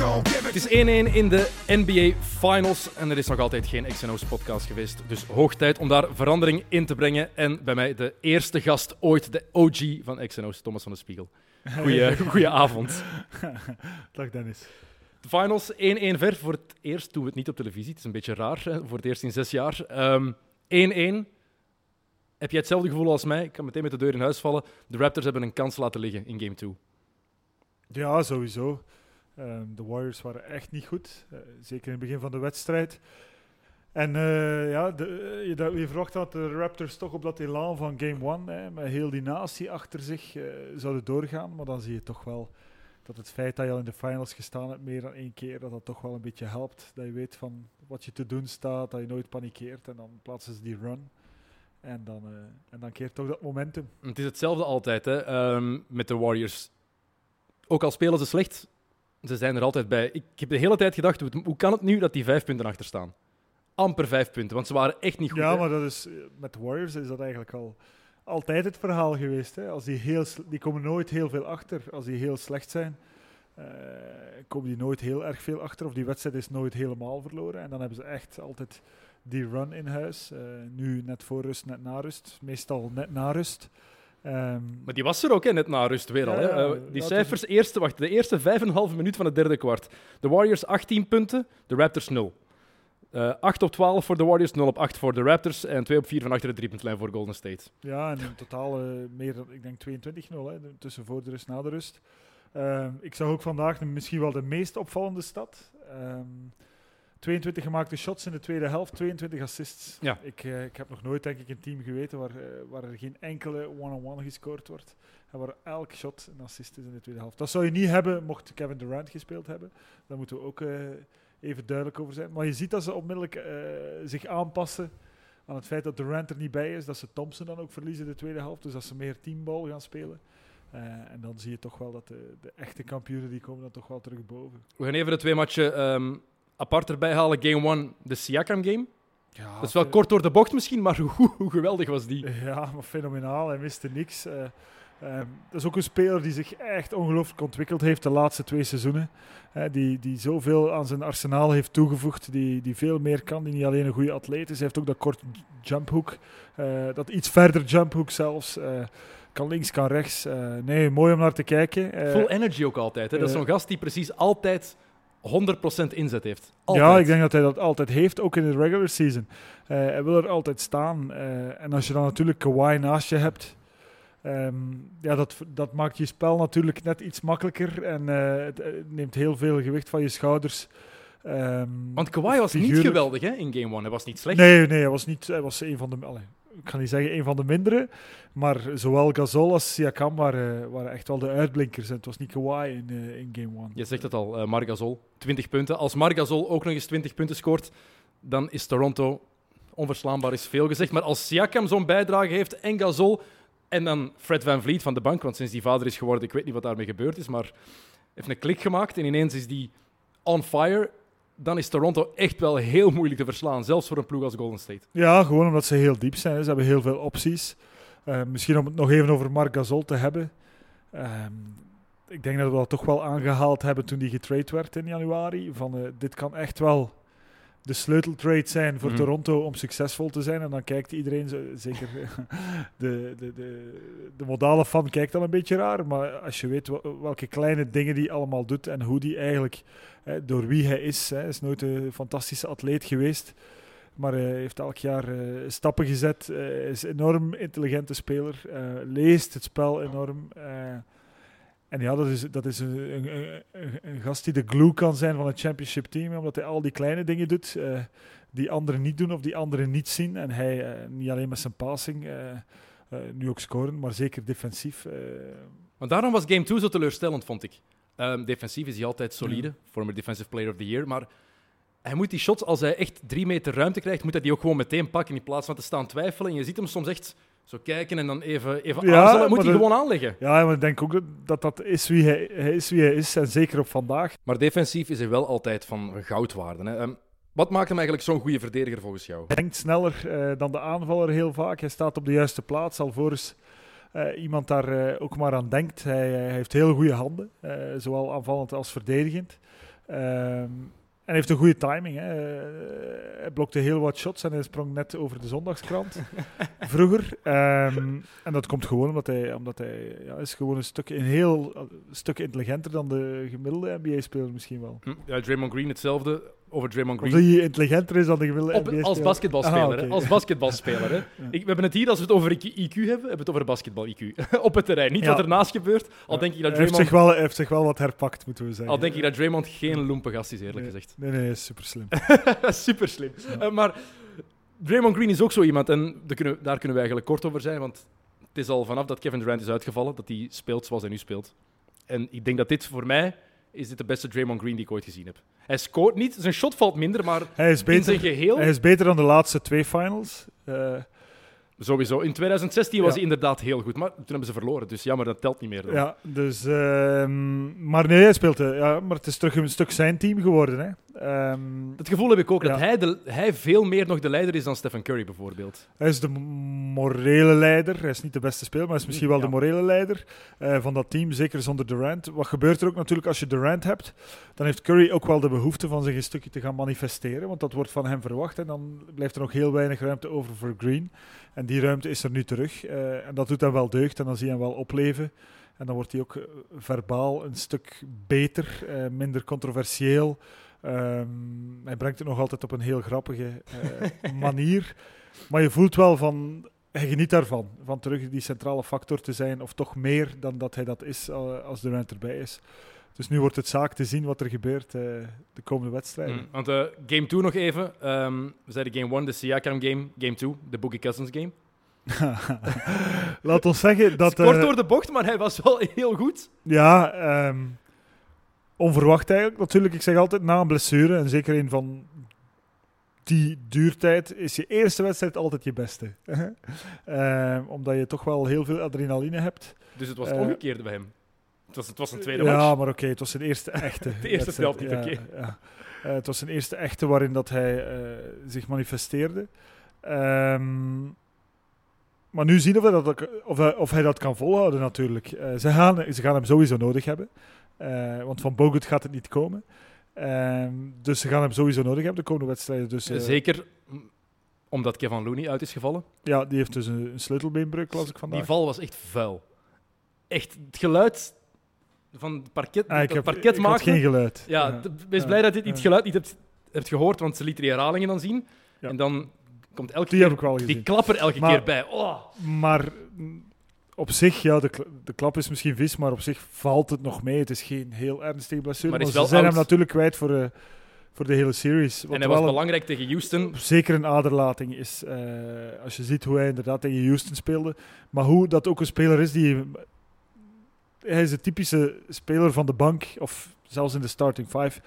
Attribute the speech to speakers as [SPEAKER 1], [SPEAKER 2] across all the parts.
[SPEAKER 1] Het is 1-1 in de NBA Finals en er is nog altijd geen XNO's podcast geweest. Dus hoog tijd om daar verandering in te brengen. En bij mij de eerste gast ooit, de OG van XNO's, Thomas van de Spiegel. Goeie, goeie avond.
[SPEAKER 2] Dag Dennis.
[SPEAKER 1] De finals 1-1 ver. Voor het eerst doen we het niet op televisie. Het is een beetje raar, hè, voor het eerst in zes jaar. Ehm, 1-1. Heb jij hetzelfde gevoel als mij? Ik kan meteen met de deur in huis vallen. De Raptors hebben een kans laten liggen in game 2.
[SPEAKER 2] Ja, sowieso. Ehm, de Warriors waren echt niet goed. eh, zeker in het begin van de wedstrijd. En eh, ja, de, eh, je, je verwacht dat de Raptors toch op dat elan van Game 1, met heel die natie achter zich, zouden doorgaan. Maar dan zie je toch wel dat het feit dat je al in de finals gestaan hebt meer dan één keer, dat dat toch wel een beetje helpt. Dat je weet van wat je te doen staat, dat je nooit panikeert. En dan plaatsen ze die run. En dan, eh, en dan keert toch dat momentum.
[SPEAKER 1] Het is hetzelfde altijd hè, ehm, met de Warriors. Ook al spelen ze slecht, ze zijn er altijd bij. Ik heb de hele tijd gedacht, hoe, kan het nu dat die vijf punten achter staan? Amper vijf punten, want ze waren echt niet goed.
[SPEAKER 2] Ja,
[SPEAKER 1] hè.
[SPEAKER 2] maar dat is, met Warriors is dat eigenlijk al altijd het verhaal geweest. Hè. Als die, heel, die komen nooit heel veel achter. Als die heel slecht zijn, eh, komen die nooit heel erg veel achter. Of die wedstrijd is nooit helemaal verloren. En dan hebben ze echt altijd die run in huis. Eh, nu net voor rust, net na rust. Meestal net na rust. Ehm,
[SPEAKER 1] Maar die was er ook hè, net na rust weer al. Hè.
[SPEAKER 2] Ja,
[SPEAKER 1] Eh, die cijfers, eerste, wacht, de eerste vijf en een halve minuut van het derde kwart. De Warriors 18 punten, de Raptors 0. Eh 8 op 12 voor de Warriors, 0 op 8 voor de Raptors en 2 op 4 van achter de driepuntlijn voor Golden State.
[SPEAKER 2] Ja, en in totaal eh, meer dan, ik denk 22-0, hè, de- tussen voor de rust na de rust. Ehm, ik zag ook vandaag de, misschien wel de meest opvallende stad. Ehm, 22 gemaakte shots in de tweede helft, 22 assists.
[SPEAKER 1] Ja.
[SPEAKER 2] Ik, eh, ik heb nog nooit, denk ik, een team geweten waar, eh, waar er geen enkele one-on-one gescoord wordt. En waar elk shot een assist is in de tweede helft. Dat zou je niet hebben mocht Kevin Durant gespeeld hebben. Daar moeten we ook eh, even duidelijk over zijn. Maar je ziet dat ze onmiddellijk zich aanpassen aan het feit dat Durant er niet bij is, dat ze Thompson dan ook verliezen in de tweede helft, dus dat ze meer teambal gaan spelen. En dan zie je toch wel dat de, de echte kampioenen die komen dan toch wel terug boven.
[SPEAKER 1] We gaan even de twee matchen ehm, apart erbij halen. Game 1, de Siakam game.
[SPEAKER 2] Ja,
[SPEAKER 1] Dat is wel kort door de bocht misschien, maar hoe, hoe geweldig was die?
[SPEAKER 2] Ja, maar fenomenaal. Hij miste niks. Eh, ehm, dat is ook een speler die zich echt ongelooflijk ontwikkeld heeft de laatste twee seizoenen. Eh, die, die zoveel aan zijn arsenaal heeft toegevoegd, die, die veel meer kan, die niet alleen een goede atleet is. Hij heeft ook dat kort jumphoek, eh, dat iets verder jumphoek zelfs. Kan links, kan rechts. Nee, mooi om naar te kijken.
[SPEAKER 1] Full energy ook altijd. Hè? Dat is zo'n gast die precies altijd 100% inzet heeft. Altijd.
[SPEAKER 2] Ja, ik denk dat hij dat altijd heeft, ook in de regular season. Eh, hij wil er altijd staan. Eh, en als je dan natuurlijk Kawhi naast je hebt, ehm, ja, dat, dat maakt je spel natuurlijk net iets makkelijker en eh, het neemt heel veel gewicht van je schouders. Ehm,
[SPEAKER 1] Want Kawhi was niet geweldig hè, in Game 1. Hij was niet slecht.
[SPEAKER 2] Nee, nee, hij was, niet, hij was een van de... Allee, ik ga niet zeggen een van de mindere, maar zowel Gasol als Siakam waren, waren echt wel de uitblinkers. En het was niet Kawhi in, eh, in game one.
[SPEAKER 1] Je zegt het al, eh Margasol, 20 punten. Als Margasol ook nog eens 20 punten scoort, dan is Toronto onverslaanbaar, is veel gezegd. Maar als Siakam zo'n bijdrage heeft en Gasol en dan Fred Van Vliet van de bank, want sinds die vader is geworden, ik weet niet wat daarmee gebeurd is, maar heeft een klik gemaakt en ineens is die on fire, dan is Toronto echt wel heel moeilijk te verslaan, zelfs voor een ploeg als Golden State.
[SPEAKER 2] Ja, gewoon omdat ze heel diep zijn. Ze hebben heel veel opties. Eh, misschien om het nog even over Marc Gasol te hebben. Ehm, ik denk dat we dat toch wel aangehaald hebben toen die getrade werd in januari. Van, eh, dit kan echt wel de sleuteltrade zijn voor
[SPEAKER 1] Mhm.
[SPEAKER 2] Toronto om succesvol te zijn. En dan kijkt iedereen, zeker de, de, de, de modale fan kijkt dan een beetje raar. Maar als je weet wel- welke kleine dingen die allemaal doet en hoe die eigenlijk, eh, door wie hij is, hij is nooit een fantastische atleet geweest. Maar hij heeft elk jaar eh, stappen gezet. eh, Hij is een enorm intelligente speler. eh, leest het spel enorm. En ja, dat is, dat is een, een, een, gast die de glue kan zijn van het championship team. Omdat hij al die kleine dingen doet eh, die anderen niet doen of die anderen niet zien. En hij eh, niet alleen met zijn passing, eh, nu ook scoren, maar zeker defensief.
[SPEAKER 1] Maar daarom was Game 2 zo teleurstellend, vond ik. Ehm, defensief is hij altijd solide,
[SPEAKER 2] Ja.
[SPEAKER 1] former Defensive Player of the Year. Maar hij moet die shots, als hij echt drie meter ruimte krijgt, moet hij die ook gewoon meteen pakken in plaats van te staan twijfelen. En je ziet hem soms echt Zo kijken en dan even, even
[SPEAKER 2] Ja.
[SPEAKER 1] Moet hij gewoon aanleggen.
[SPEAKER 2] Ja, maar ik denk ook dat- dat is wie hij, hij is. Wie hij is en zeker op vandaag.
[SPEAKER 1] Maar defensief is hij wel altijd van goudwaarde. Hè. Ehm, wat maakt hem eigenlijk zo'n goede verdediger volgens jou?
[SPEAKER 2] Hij denkt sneller eh, dan de aanvaller heel vaak. Hij staat op de juiste plaats, alvorens eh, iemand daar eh, ook maar aan denkt. Hij, hij heeft heel goede handen, eh, zowel aanvallend als verdedigend. En heeft een goede timing. Hè. Eh, hij blokte heel wat shots en hij sprong net over de zondagskrant vroeger. Ehm, en dat komt gewoon omdat hij, omdat hij ja, is gewoon een stuk, een heel een stuk intelligenter dan de gemiddelde NBA-speler misschien wel.
[SPEAKER 1] Hm, Ja, Draymond Green hetzelfde over Draymond
[SPEAKER 2] Of
[SPEAKER 1] Green.
[SPEAKER 2] hij intelligenter is dan de gemiddelde
[SPEAKER 1] Op,
[SPEAKER 2] NBA-speler.
[SPEAKER 1] als basketbalspeler.
[SPEAKER 2] Ah.
[SPEAKER 1] Als basketbalspeler. Hè. Ik, we hebben het hier, als we het over IQ, IQ hebben, hebben we het over basketbal-IQ. Op het terrein. Niet
[SPEAKER 2] Ja.
[SPEAKER 1] wat ernaast gebeurt. Al
[SPEAKER 2] Ja.
[SPEAKER 1] denk ik dat
[SPEAKER 2] hij, heeft
[SPEAKER 1] Draymond,
[SPEAKER 2] zich wel, hij heeft zich wel wat herpakt, moeten we zeggen.
[SPEAKER 1] al denk ik dat Draymond geen loempe gast is, eerlijk
[SPEAKER 2] nee,
[SPEAKER 1] gezegd.
[SPEAKER 2] Nee, nee, is super slim.
[SPEAKER 1] Super slim. Maar Draymond Green is ook zo iemand, en daar kunnen, daar kunnen we eigenlijk kort over zijn, want het is al vanaf dat Kevin Durant is uitgevallen, dat hij speelt zoals hij nu speelt. En ik denk dat dit voor mij is dit de beste Draymond Green die ik ooit gezien heb. Hij scoort niet, zijn shot valt minder, maar
[SPEAKER 2] Hij is
[SPEAKER 1] in
[SPEAKER 2] beter,
[SPEAKER 1] zijn geheel,
[SPEAKER 2] hij is beter dan de laatste twee finals. Eh,
[SPEAKER 1] sowieso. In 2016 was hij inderdaad heel goed, maar toen hebben ze verloren, dus jammer, dat telt niet meer. Dan.
[SPEAKER 2] ja, dus, ehm, maar nee, hij speelt. eh, ja, maar het is terug een stuk zijn team geworden. Hè. Ehm,
[SPEAKER 1] Het gevoel heb ik ook, dat hij, de, hij veel meer nog de leider is dan Stephen Curry bijvoorbeeld.
[SPEAKER 2] hij is de morele leider. Hij is niet de beste speler, maar hij is misschien wel
[SPEAKER 1] Ja.
[SPEAKER 2] de morele leider eh, van dat team. Zeker zonder Durant. Wat gebeurt er ook natuurlijk als je Durant hebt? Dan heeft Curry ook wel de behoefte van zich een stukje te gaan manifesteren. Want dat wordt van hem verwacht. En dan blijft er nog heel weinig ruimte over voor Green. En die ruimte is er nu terug. Eh, en dat doet hem wel deugd. En dan zie je hem wel opleven. En dan wordt hij ook eh, verbaal een stuk beter, minder controversieel. Ehm, hij brengt het nog altijd op een heel grappige eh, manier. Maar je voelt wel van, hij geniet daarvan. Van terug die centrale factor te zijn, of toch meer dan dat hij dat is eh, als Durant erbij is. Dus nu wordt het zaak te zien wat er gebeurt eh, de komende wedstrijden.
[SPEAKER 1] Mm, Want eh, game 2 nog even. Ehm, we zeiden game 1, de Siakam game. Game 2, de Boogie Cousins game.
[SPEAKER 2] Laat ons zeggen dat...
[SPEAKER 1] Kort
[SPEAKER 2] eh,
[SPEAKER 1] door de bocht, maar hij was wel heel goed.
[SPEAKER 2] Ja, ehm, onverwacht eigenlijk natuurlijk. Ik zeg altijd na een blessure, en zeker een van die duurtijd, is je eerste wedstrijd altijd je beste. Ehm, omdat je toch wel heel veel adrenaline hebt.
[SPEAKER 1] Dus het was het
[SPEAKER 2] Eh,
[SPEAKER 1] omgekeerde bij hem. Het was, het was een tweede
[SPEAKER 2] ja,
[SPEAKER 1] match.
[SPEAKER 2] maar oké, het was zijn eerste echte.
[SPEAKER 1] De eerste
[SPEAKER 2] wedstrijd.
[SPEAKER 1] telt niet,
[SPEAKER 2] Ja,
[SPEAKER 1] oké.
[SPEAKER 2] ja. Eh, het was zijn eerste echte waarin dat hij eh, zich manifesteerde. Ehm, maar nu zien we dat, of, hij, of hij dat kan volhouden natuurlijk. Ze, gaan, ze gaan hem sowieso nodig hebben. Eh, want van Bogut gaat het niet komen. Ehm, dus ze gaan hem sowieso nodig hebben de komende wedstrijden. Dus, eh,
[SPEAKER 1] Zeker omdat Kevin Looney uit is gevallen.
[SPEAKER 2] Ja, die heeft dus een, een sleutelbeenbreuk, las ik vandaag.
[SPEAKER 1] Die val was echt vuil. Echt, het geluid van het parket,
[SPEAKER 2] Ah, ik heb,
[SPEAKER 1] parket
[SPEAKER 2] ik geen geluid.
[SPEAKER 1] Ja, wees
[SPEAKER 2] Ja.
[SPEAKER 1] blij dat je dit
[SPEAKER 2] Ja.
[SPEAKER 1] geluid niet hebt, hebt gehoord, want ze lieten die herhalingen dan zien.
[SPEAKER 2] Ja.
[SPEAKER 1] En dan komt elke
[SPEAKER 2] Die
[SPEAKER 1] keer die klapper elke
[SPEAKER 2] Maar-
[SPEAKER 1] keer bij. Oh.
[SPEAKER 2] Maar op zich, ja, de, de klap is misschien vies, maar op zich valt het nog mee. Het is geen heel ernstige blessure.
[SPEAKER 1] Maar
[SPEAKER 2] ze zijn
[SPEAKER 1] oud.
[SPEAKER 2] hem natuurlijk kwijt voor de, voor de hele series.
[SPEAKER 1] En hij was
[SPEAKER 2] een-
[SPEAKER 1] belangrijk tegen Houston.
[SPEAKER 2] zeker een aderlating is. eh, als je ziet hoe hij inderdaad tegen Houston speelde. Maar hoe dat ook een speler is die... Hij is de typische speler van de bank, of zelfs in de starting five,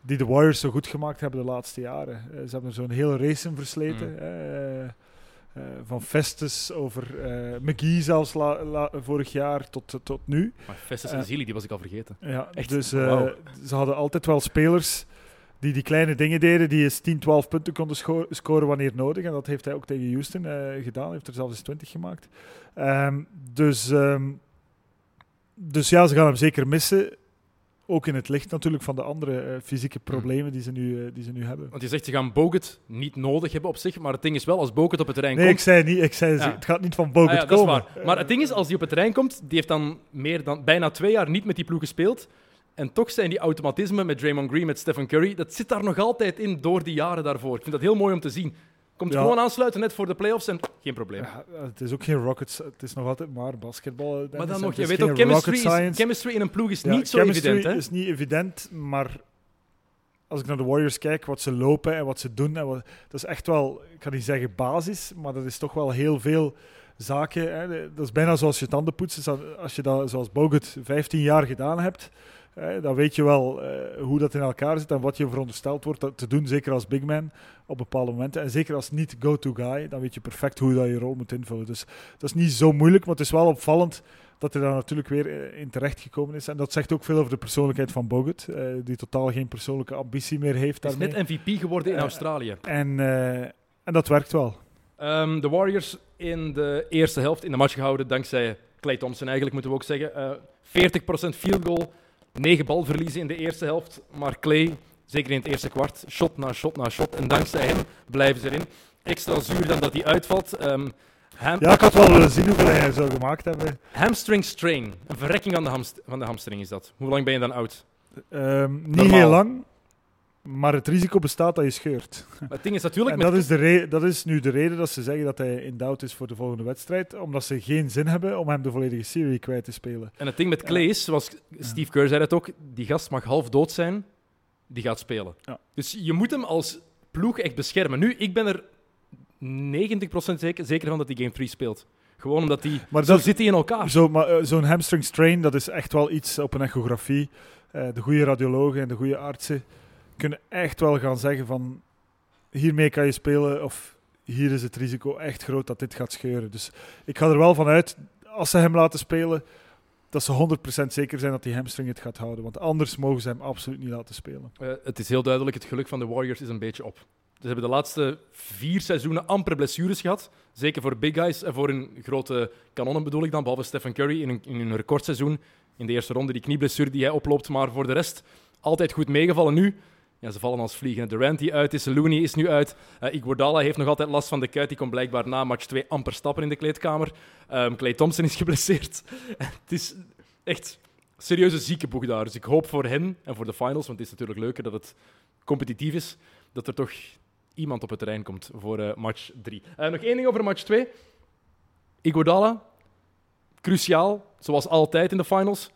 [SPEAKER 2] die de Warriors zo goed gemaakt hebben de laatste jaren. Eh, ze hebben er zo'n hele race in versleten.
[SPEAKER 1] Mm.
[SPEAKER 2] Eh, eh, van Festus over eh, McGee zelfs la- la- vorig jaar tot, tot nu.
[SPEAKER 1] Maar Festus
[SPEAKER 2] Eh.
[SPEAKER 1] en Zili, die was ik al vergeten.
[SPEAKER 2] Ja,
[SPEAKER 1] Echt?
[SPEAKER 2] dus eh, ze hadden altijd wel spelers die die kleine dingen deden, die eens 10, 12 punten konden scoren wanneer nodig. En dat heeft hij ook tegen Houston eh, gedaan. heeft er zelfs eens 20 gemaakt. Ehm, dus, ehm, dus ja, ze gaan hem zeker missen. Ook in het licht natuurlijk van de andere eh, fysieke problemen die ze, nu, eh, die ze nu hebben.
[SPEAKER 1] Want je zegt, ze gaan Bogut niet nodig hebben op zich, maar het ding is wel, als Bogut op het terrein
[SPEAKER 2] Nee, ik
[SPEAKER 1] komt...
[SPEAKER 2] zei niet, ik zei,
[SPEAKER 1] Ja.
[SPEAKER 2] het gaat niet van Bogut
[SPEAKER 1] Ah ja, dat is
[SPEAKER 2] komen.
[SPEAKER 1] waar. Maar het ding is, als hij op het terrein komt, die heeft dan meer dan bijna twee jaar niet met die ploeg gespeeld. En toch zijn die automatismen met Draymond Green, met Stephen Curry, dat zit daar nog altijd in door die jaren daarvoor. Ik vind dat heel mooi om te zien. Komt
[SPEAKER 2] Ja.
[SPEAKER 1] gewoon aansluiten net voor de playoffs en geen probleem.
[SPEAKER 2] Ja, het is ook geen rockets, het is nog altijd maar basketbal.
[SPEAKER 1] maar dan nog, je weet ook, chemistry,
[SPEAKER 2] rocket
[SPEAKER 1] is, chemistry in een ploeg is
[SPEAKER 2] Ja,
[SPEAKER 1] niet zo
[SPEAKER 2] chemistry
[SPEAKER 1] evident. Hè?
[SPEAKER 2] is niet evident, maar als ik naar de Warriors kijk, wat ze lopen en wat ze doen, en wat, dat is echt wel, ik kan niet zeggen basis, maar dat is toch wel heel veel zaken. Hè. Dat is bijna zoals je tanden poetsen. Als- Als je dat zoals Bogut 15 jaar gedaan hebt, dan weet je wel eh, hoe dat in elkaar zit en wat je verondersteld wordt te doen, zeker als big man op bepaalde momenten. En zeker als niet go-to guy, dan weet je perfect hoe je dat je rol moet invullen. Dus dat is niet zo moeilijk, maar het is wel opvallend dat hij daar natuurlijk weer eh, in terecht gekomen is. En dat zegt ook veel over de persoonlijkheid van Bogut, eh, die totaal geen persoonlijke ambitie meer heeft
[SPEAKER 1] Hij is
[SPEAKER 2] daarmee.
[SPEAKER 1] net MVP geworden in Australië.
[SPEAKER 2] En, en dat werkt wel.
[SPEAKER 1] Ehm, de Warriors in de eerste helft in de match gehouden dankzij Clay Thompson eigenlijk, moeten we ook zeggen. Eh 40% field goal, 9 balverliezen in de eerste helft. Maar Clay, zeker in het eerste kwart, shot na shot na shot. En dankzij hem blijven ze erin. Extra zuur dan dat hij uitvalt. Ham-
[SPEAKER 2] Ja, ik had wel willen zien hoeveel hij zou gemaakt hebben.
[SPEAKER 1] Hamstring strain. Een verrekking aan de, hamst- van de hamstring is dat. Hoe lang ben je dan oud?
[SPEAKER 2] Ehm, niet
[SPEAKER 1] Normaal.
[SPEAKER 2] heel lang, maar het risico bestaat dat je scheurt.
[SPEAKER 1] Maar het ding is natuurlijk...
[SPEAKER 2] En
[SPEAKER 1] met-
[SPEAKER 2] dat is, de dat is nu de reden dat ze zeggen dat hij in doubt is voor de volgende wedstrijd. Omdat ze geen zin hebben om hem de volledige serie kwijt te spelen.
[SPEAKER 1] En het ding met Clay is, zoals Steve Kerr zei het ook, die gast mag half dood zijn, die gaat spelen.
[SPEAKER 2] Ja.
[SPEAKER 1] Dus je moet hem als ploeg echt beschermen. Nu, ik ben er 90% zeker, zeker van dat hij Game 3 speelt. Gewoon omdat hij...
[SPEAKER 2] Maar
[SPEAKER 1] zo
[SPEAKER 2] dat-
[SPEAKER 1] zit hij in elkaar.
[SPEAKER 2] Zo, maar, eh, Zo'n hamstring strain, dat is echt wel iets op een echografie. Eh, de goede radiologen en de goede artsen kunnen echt wel gaan zeggen van hiermee kan je spelen of hier is het risico echt groot dat dit gaat scheuren. Dus ik ga er wel van uit, als ze hem laten spelen, dat ze 100% zeker zijn dat die hamstring het gaat houden. Want anders mogen ze hem absoluut niet laten spelen.
[SPEAKER 1] Eh, het is heel duidelijk, het geluk van de Warriors is een beetje op. Ze hebben de laatste vier seizoenen amper blessures gehad. Zeker voor big guys en voor hun grote kanonnen bedoel ik dan. Behalve Stephen Curry in hun, in hun recordseizoen. In de eerste ronde die knieblessure die hij oploopt. Maar voor de rest altijd goed meegevallen nu. Ja, ze vallen als vliegen. Durant die uit is, Looney is nu uit. Uh, heeft nog altijd last van de kuit. Die kon blijkbaar na match 2 amper stappen in de kleedkamer. Um, Clay Thompson is geblesseerd. het is echt serieuze ziekenboeg daar. Dus ik hoop voor hen en voor de finals, want het is natuurlijk leuker dat het competitief is, dat er toch iemand op het terrein komt voor uh, match 3. Uh, nog één ding over match 2. Iguodala, cruciaal, zoals altijd in de finals.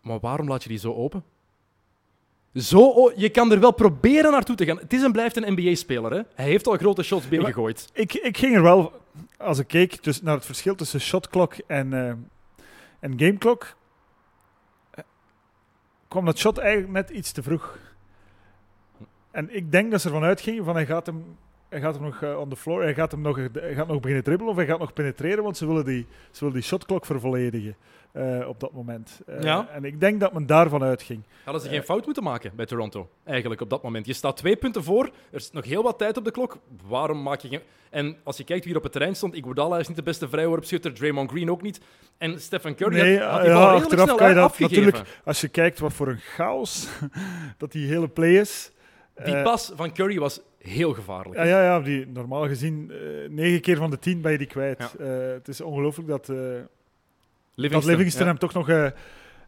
[SPEAKER 1] Maar waarom laat je die zo open? Zo, je kan er wel proberen naartoe te gaan. Het is en blijft een NBA-speler. Hè? Hij heeft al grote shots binnengegooid.
[SPEAKER 2] Ik, ik ging er wel, als ik keek dus naar het verschil tussen shotklok en, uh, en gameklok, kwam dat shot eigenlijk net iets te vroeg. En ik denk dat ze ervan uitgingen van hij gaat hem, hij gaat hem nog uh, on the floor, hij gaat hem nog, hij gaat nog beginnen dribbelen of hij gaat nog penetreren, want ze willen die, ze willen die shotklok vervolledigen uh, op dat moment. Uh,
[SPEAKER 1] ja.
[SPEAKER 2] En ik denk dat men daarvan uitging.
[SPEAKER 1] Hadden ze geen fout moeten maken bij Toronto, eigenlijk op dat moment. Je staat twee punten voor, er is nog heel wat tijd op de klok. Waarom maak je geen... En als je kijkt wie er op het terrein stond, Iguodala is niet de beste vrijworpschutter, Draymond Green ook niet. En Stephen Curry
[SPEAKER 2] nee,
[SPEAKER 1] had, had die
[SPEAKER 2] ja, achteraf
[SPEAKER 1] snel
[SPEAKER 2] kan je dat
[SPEAKER 1] afgegeven.
[SPEAKER 2] natuurlijk, als je kijkt wat voor een chaos dat die hele play is.
[SPEAKER 1] Die pas van Curry was heel gevaarlijk.
[SPEAKER 2] Ja, ja, ja die, normaal gezien uh, negen keer van de tien ben je die kwijt. Ja. Uh, het is ongelooflijk dat,
[SPEAKER 1] Livingston,
[SPEAKER 2] dat Livingston
[SPEAKER 1] ja.
[SPEAKER 2] hem, toch nog, uh,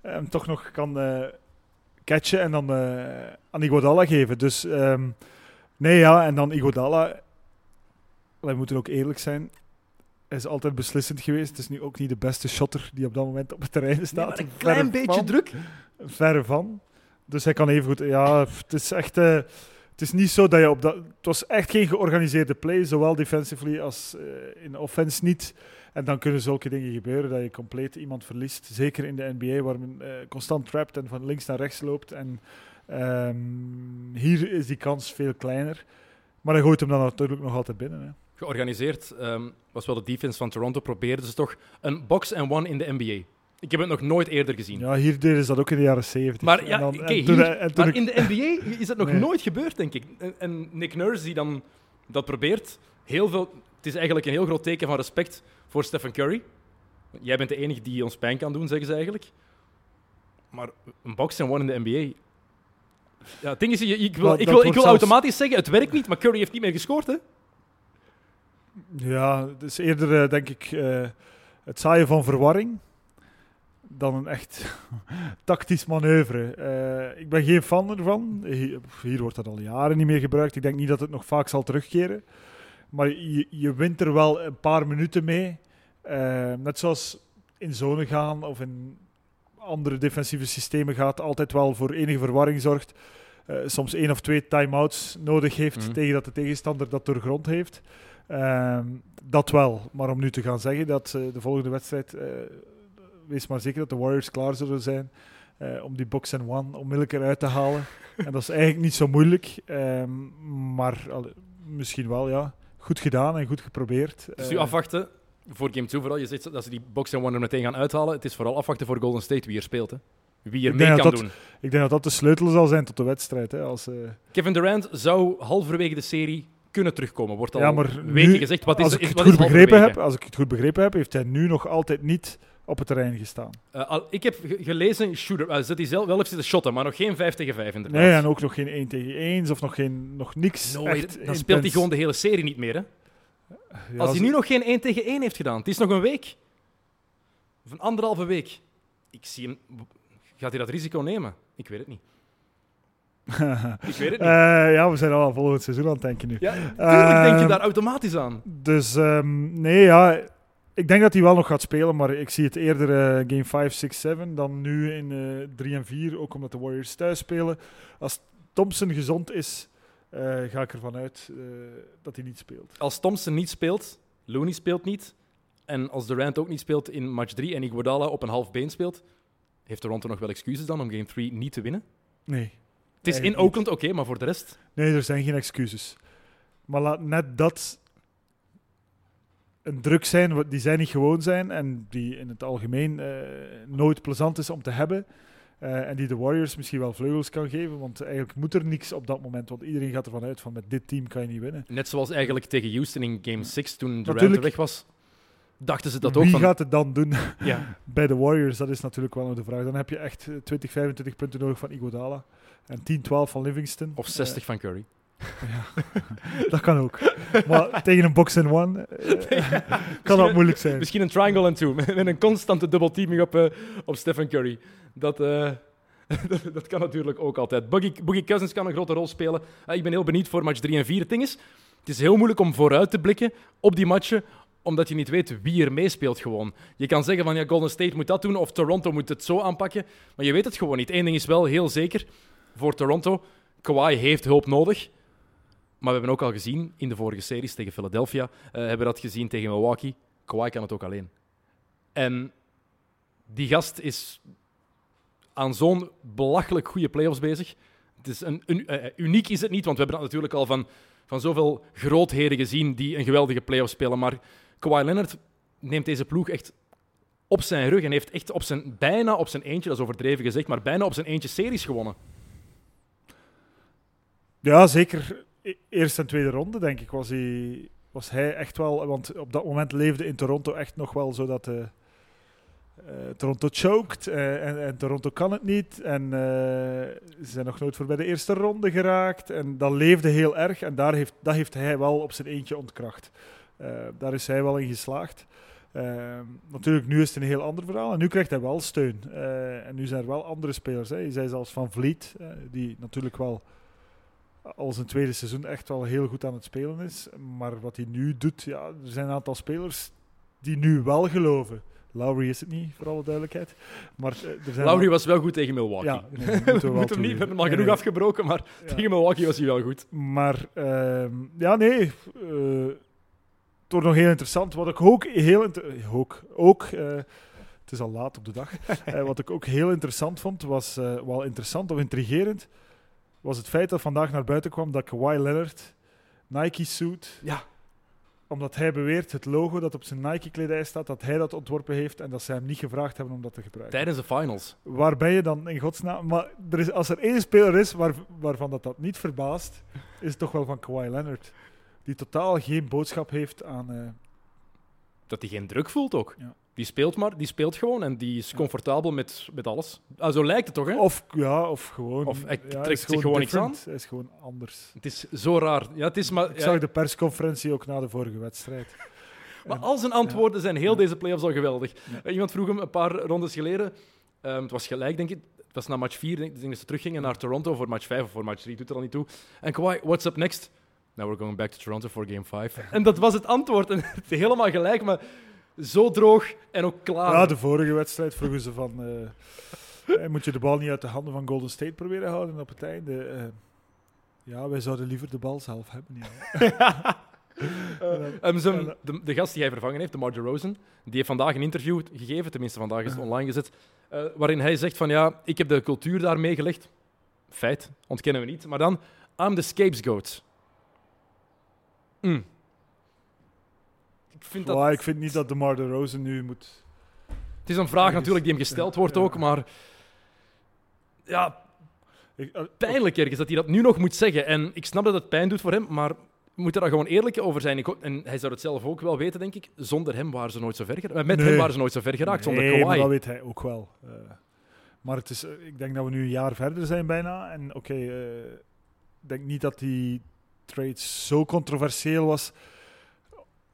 [SPEAKER 2] hem toch nog kan catchen en dan aan Iguodala geven. Dus um, nee, ja, en dan Iguodala. Wij moeten ook eerlijk zijn. Hij is altijd beslissend geweest. Het is nu ook niet de beste shotter die op dat moment op het terrein staat.
[SPEAKER 1] Nee, een klein
[SPEAKER 2] Verre
[SPEAKER 1] beetje
[SPEAKER 2] van.
[SPEAKER 1] druk.
[SPEAKER 2] Verre van. Dus hij kan even goed. Ja, het is echt. Het is niet zo dat je op dat. Het was echt geen georganiseerde play, zowel defensively als uh, in offense niet. En dan kunnen zulke dingen gebeuren dat je compleet iemand verliest. Zeker in de NBA, waar men uh, constant trapt en van links naar rechts loopt. En um, hier is die kans veel kleiner. Maar hij gooit hem dan natuurlijk nog altijd binnen. Hè.
[SPEAKER 1] Georganiseerd um, was wel de defense van Toronto. Probeerden ze toch een box and one in de NBA. Ik heb het nog nooit eerder gezien.
[SPEAKER 2] Ja, hier deden ze dat ook in de jaren 70.
[SPEAKER 1] Maar, ja,
[SPEAKER 2] dan,
[SPEAKER 1] okay,
[SPEAKER 2] toen,
[SPEAKER 1] hier,
[SPEAKER 2] en toen
[SPEAKER 1] maar
[SPEAKER 2] ik...
[SPEAKER 1] in de NBA is dat nog
[SPEAKER 2] Nee.
[SPEAKER 1] nooit gebeurd, denk ik. En, en, Nick Nurse die dan dat probeert, heel veel, het is eigenlijk een heel groot teken van respect voor Stephen Curry. Jij bent de enige die ons pijn kan doen, zeggen ze eigenlijk. Maar een box and one in de NBA... Ja, het ding is, ik wil,
[SPEAKER 2] Dat-
[SPEAKER 1] ik wil, ik wil
[SPEAKER 2] zelfs-
[SPEAKER 1] automatisch zeggen, het werkt niet, maar Curry heeft niet meer gescoord, hè?
[SPEAKER 2] Ja, het is eerder, eh, denk ik, eh, het zaaien van verwarring dan een echt tactisch manoeuvre. Eh, ik ben geen fan ervan. Hier, hier wordt dat al jaren niet meer gebruikt. Ik denk niet dat het nog vaak zal terugkeren. Maar je, je wint er wel een paar minuten mee. Eh, net zoals in zone gaan of in andere defensieve systemen gaat, altijd wel voor enige verwarring zorgt. Eh, soms één of twee time-outs nodig heeft
[SPEAKER 1] Mhm.
[SPEAKER 2] tegen dat de tegenstander dat doorgrond heeft. Dat wel. Maar om nu te gaan zeggen dat de volgende wedstrijd, wees maar zeker dat de Warriors klaar zullen zijn eh, om die box and one onmiddellijk eruit te halen. en dat is eigenlijk niet zo moeilijk. Ehm, maar allee, misschien wel, ja. Goed gedaan en goed geprobeerd.
[SPEAKER 1] Dus nu
[SPEAKER 2] Eh,
[SPEAKER 1] afwachten voor Game 2 vooral. Je zegt dat ze die box and one er meteen gaan uithalen. Het is vooral afwachten voor Golden State wie er speelt. Hè. Wie er mee kan
[SPEAKER 2] dat
[SPEAKER 1] doen.
[SPEAKER 2] Ik denk dat dat de sleutel zal zijn tot de wedstrijd. Hè, als, eh,
[SPEAKER 1] Kevin Durant zou halverwege de serie kunnen terugkomen. Wordt al
[SPEAKER 2] Ja, maar
[SPEAKER 1] weken
[SPEAKER 2] nu,
[SPEAKER 1] gezegd. Wat is,
[SPEAKER 2] als ik het
[SPEAKER 1] wat
[SPEAKER 2] goed
[SPEAKER 1] is
[SPEAKER 2] begrepen heb, als ik het goed begrepen heb, heeft hij nu nog altijd niet op het terrein gestaan.
[SPEAKER 1] Eh, al- ik heb ge- gelezen, shooter, uh, zit hij zelf wel heeft zitten shotten, maar nog geen 5 tegen 5 inderdaad.
[SPEAKER 2] Nee, en ook nog geen 1 tegen 1 of nog, geen, nog niks.
[SPEAKER 1] No,
[SPEAKER 2] echt
[SPEAKER 1] dan speelt hij gewoon de hele serie niet meer. Hè?
[SPEAKER 2] Ja,
[SPEAKER 1] Als hij nu nog geen 1 tegen 1 heeft gedaan, het is nog een week. Of een anderhalve week. Ik zie hem... Gaat hij dat risico nemen? Ik weet het niet. Ik weet het niet.
[SPEAKER 2] Eh, ja, we zijn al volgend seizoen aan het denken nu.
[SPEAKER 1] ja, tuurlijk denk je
[SPEAKER 2] ehm,
[SPEAKER 1] daar automatisch aan.
[SPEAKER 2] Dus ehm, nee, ja. Ik denk dat hij wel nog gaat spelen, maar ik zie het eerder eh, game 5, 6, 7 dan nu in eh 3 en 4. Ook omdat de Warriors thuis spelen. Als Thompson gezond is, eh, ga ik ervan uit dat hij niet speelt.
[SPEAKER 1] Als Thompson niet speelt, Looney speelt niet, en als Durant ook niet speelt in match 3 en Iguodala op een half been speelt, heeft Toronto nog wel excuses dan om game 3 niet te winnen?
[SPEAKER 2] Nee.
[SPEAKER 1] Het is in Oakland oké, maar voor de rest...
[SPEAKER 2] Nee, er zijn geen excuses. Maar laat net dat een druk zijn die zij niet gewoon zijn en die in het algemeen eh, nooit plezant is om te hebben. eh, en die de Warriors misschien wel vleugels kan geven, want eigenlijk moet er niks op dat moment. Want iedereen gaat ervan uit van met dit team kan je niet winnen.
[SPEAKER 1] Net zoals eigenlijk tegen Houston in game 6 toen Durant
[SPEAKER 2] Natuurlijk.
[SPEAKER 1] er weg was, dachten ze dat ook
[SPEAKER 2] Wie
[SPEAKER 1] van...
[SPEAKER 2] gaat het dan doen
[SPEAKER 1] Ja,
[SPEAKER 2] bij de Warriors? Dat is natuurlijk wel nog de vraag. Dan heb je echt eh, 20, 25 punten nodig van Iguodala en 10, 12 van Livingston.
[SPEAKER 1] of 60 van Curry.
[SPEAKER 2] Eh, dat kan ook. maar tegen een box and one eh, kan dat moeilijk zijn.
[SPEAKER 1] Misschien een triangle en two, met een constante dubbelteaming op, eh, op Stephen Curry. Dat, eh, dat, dat kan natuurlijk ook altijd. Boogie, Boogie Cousins kan een grote rol spelen. Eh, ik ben heel benieuwd voor match 3 en 4. Het ding is, het is heel moeilijk om vooruit te blikken op die matchen, omdat je niet weet wie er meespeelt gewoon. Je kan zeggen van ja, Golden State moet dat doen of Toronto moet het zo aanpakken, maar je weet het gewoon niet. Eén ding is wel heel zeker voor Toronto, Kawhi heeft hulp nodig. Maar we hebben ook al gezien in de vorige series tegen Philadelphia, eh, hebben we dat gezien tegen Milwaukee. Kawhi kan het ook alleen. En die gast is aan zo'n belachelijk goede playoffs bezig. Het is een, een- eh, uniek is het niet, want we hebben dat natuurlijk al van, van zoveel grootheden gezien die een geweldige playoffs spelen. Maar Kawhi Leonard neemt deze ploeg echt op zijn rug en heeft echt op zijn, bijna op zijn eentje, dat is overdreven gezegd, maar bijna op zijn eentje series gewonnen.
[SPEAKER 2] Ja, zeker. E- Eerste en tweede ronde, denk ik, was hij, was hij echt wel... Want op dat moment leefde in Toronto echt nog wel zo dat... eh, eh, Toronto choked eh, en, en Toronto kan het niet. En ze zijn nog nooit voorbij de eerste ronde geraakt. En dat leefde heel erg. En daar heeft, dat heeft hij wel op zijn eentje ontkracht. Daar is hij wel in geslaagd. Eh, natuurlijk, nu is het een heel ander verhaal. En nu krijgt hij wel steun. En nu zijn er wel andere spelers. Hè. Je zei zelfs Van Vliet, die natuurlijk wel al zijn tweede seizoen echt wel heel goed aan het spelen is. Maar wat hij nu doet, ja, er zijn een aantal spelers die nu wel geloven. Lowry is het niet, voor alle duidelijkheid. Maar eh, er zijn
[SPEAKER 1] Lowry was wel goed tegen Milwaukee.
[SPEAKER 2] Ja, nee, dat moeten we
[SPEAKER 1] hem niet, we hebben hem al genoeg
[SPEAKER 2] nee.
[SPEAKER 1] afgebroken, maar
[SPEAKER 2] Ja.
[SPEAKER 1] tegen Milwaukee was hij wel goed.
[SPEAKER 2] Maar ehm, ja, nee. eh het wordt nog heel interessant. Wat ik ook heel ook, ook eh, het is al laat op de dag. Wat ik ook heel interessant vond, was wel interessant of intrigerend, was het feit dat vandaag naar buiten kwam dat Kawhi Leonard Nike suit,
[SPEAKER 1] Ja.
[SPEAKER 2] omdat hij beweert het logo dat op zijn Nike kledij staat, dat hij dat ontworpen heeft en dat ze hem niet gevraagd hebben om dat te gebruiken.
[SPEAKER 1] Tijdens de finals.
[SPEAKER 2] Waar ben je dan in godsnaam? Maar er is, als er één speler is waar, waarvan dat, dat niet verbaast, is het toch wel van Kawhi Leonard. Die totaal geen boodschap heeft aan. eh,
[SPEAKER 1] Dat hij geen druk voelt ook.
[SPEAKER 2] Ja.
[SPEAKER 1] Die speelt maar, die speelt gewoon en die is comfortabel met, met alles. Ah, zo lijkt het toch, hè?
[SPEAKER 2] of ja, of gewoon.
[SPEAKER 1] Of hij
[SPEAKER 2] ja,
[SPEAKER 1] trekt zich gewoon niks
[SPEAKER 2] different. Hij is gewoon anders.
[SPEAKER 1] Het is zo raar. Ja, het is maar,
[SPEAKER 2] Ik
[SPEAKER 1] ja,
[SPEAKER 2] zag de persconferentie ook na de vorige wedstrijd.
[SPEAKER 1] maar al zijn antwoorden zijn heel deze playoffs al geweldig. Eh, Iemand vroeg hem een paar rondes geleden. ehm, het was gelijk, denk ik. Het was na match 4, denk ik dat ze teruggingen naar Toronto voor match 5 of voor match 3, doet er al niet toe. En Kawhi, what's up next? Now we're going back to Toronto for game 5. En dat was het antwoord. En het is helemaal gelijk, maar zo droog en ook klaar.
[SPEAKER 2] Ja, de vorige wedstrijd vroegen ze van. eh, eh, moet je de bal niet uit de handen van Golden State proberen houden op het einde? Eh, ja, wij zouden liever de bal zelf hebben. Ja.
[SPEAKER 1] Um, zijn- de, de gast die hij vervangen heeft, de Marge Rosen, die heeft vandaag een interview gegeven, tenminste vandaag is het online gezet, eh, waarin hij zegt van ja, ik heb de cultuur daar meegelegd. Feit, ontkennen we niet. Maar dan, I'm the scapegoat. Mm. Ik vind dat...
[SPEAKER 2] Ik vind niet dat de Mar de Rosen nu moet...
[SPEAKER 1] Het is een vraag natuurlijk die hem gesteld wordt ook, maar... Ja,
[SPEAKER 2] eh,
[SPEAKER 1] pijnlijk ergens dat hij dat nu nog moet zeggen. En ik snap dat het pijn doet voor hem, maar we moeten daar gewoon eerlijk over zijn. Ik, en hij zou het zelf ook wel weten, denk ik. Zonder hem waren ze nooit zo ver geraakt. Eh, Met
[SPEAKER 2] Nee.
[SPEAKER 1] hem waren ze nooit zo ver geraakt, zonder
[SPEAKER 2] nee,
[SPEAKER 1] Kawhi.
[SPEAKER 2] maar dat weet hij ook wel. Eh, maar het is, ik denk dat we nu een jaar verder zijn bijna. En oké, ik denk niet dat die trade zo controversieel was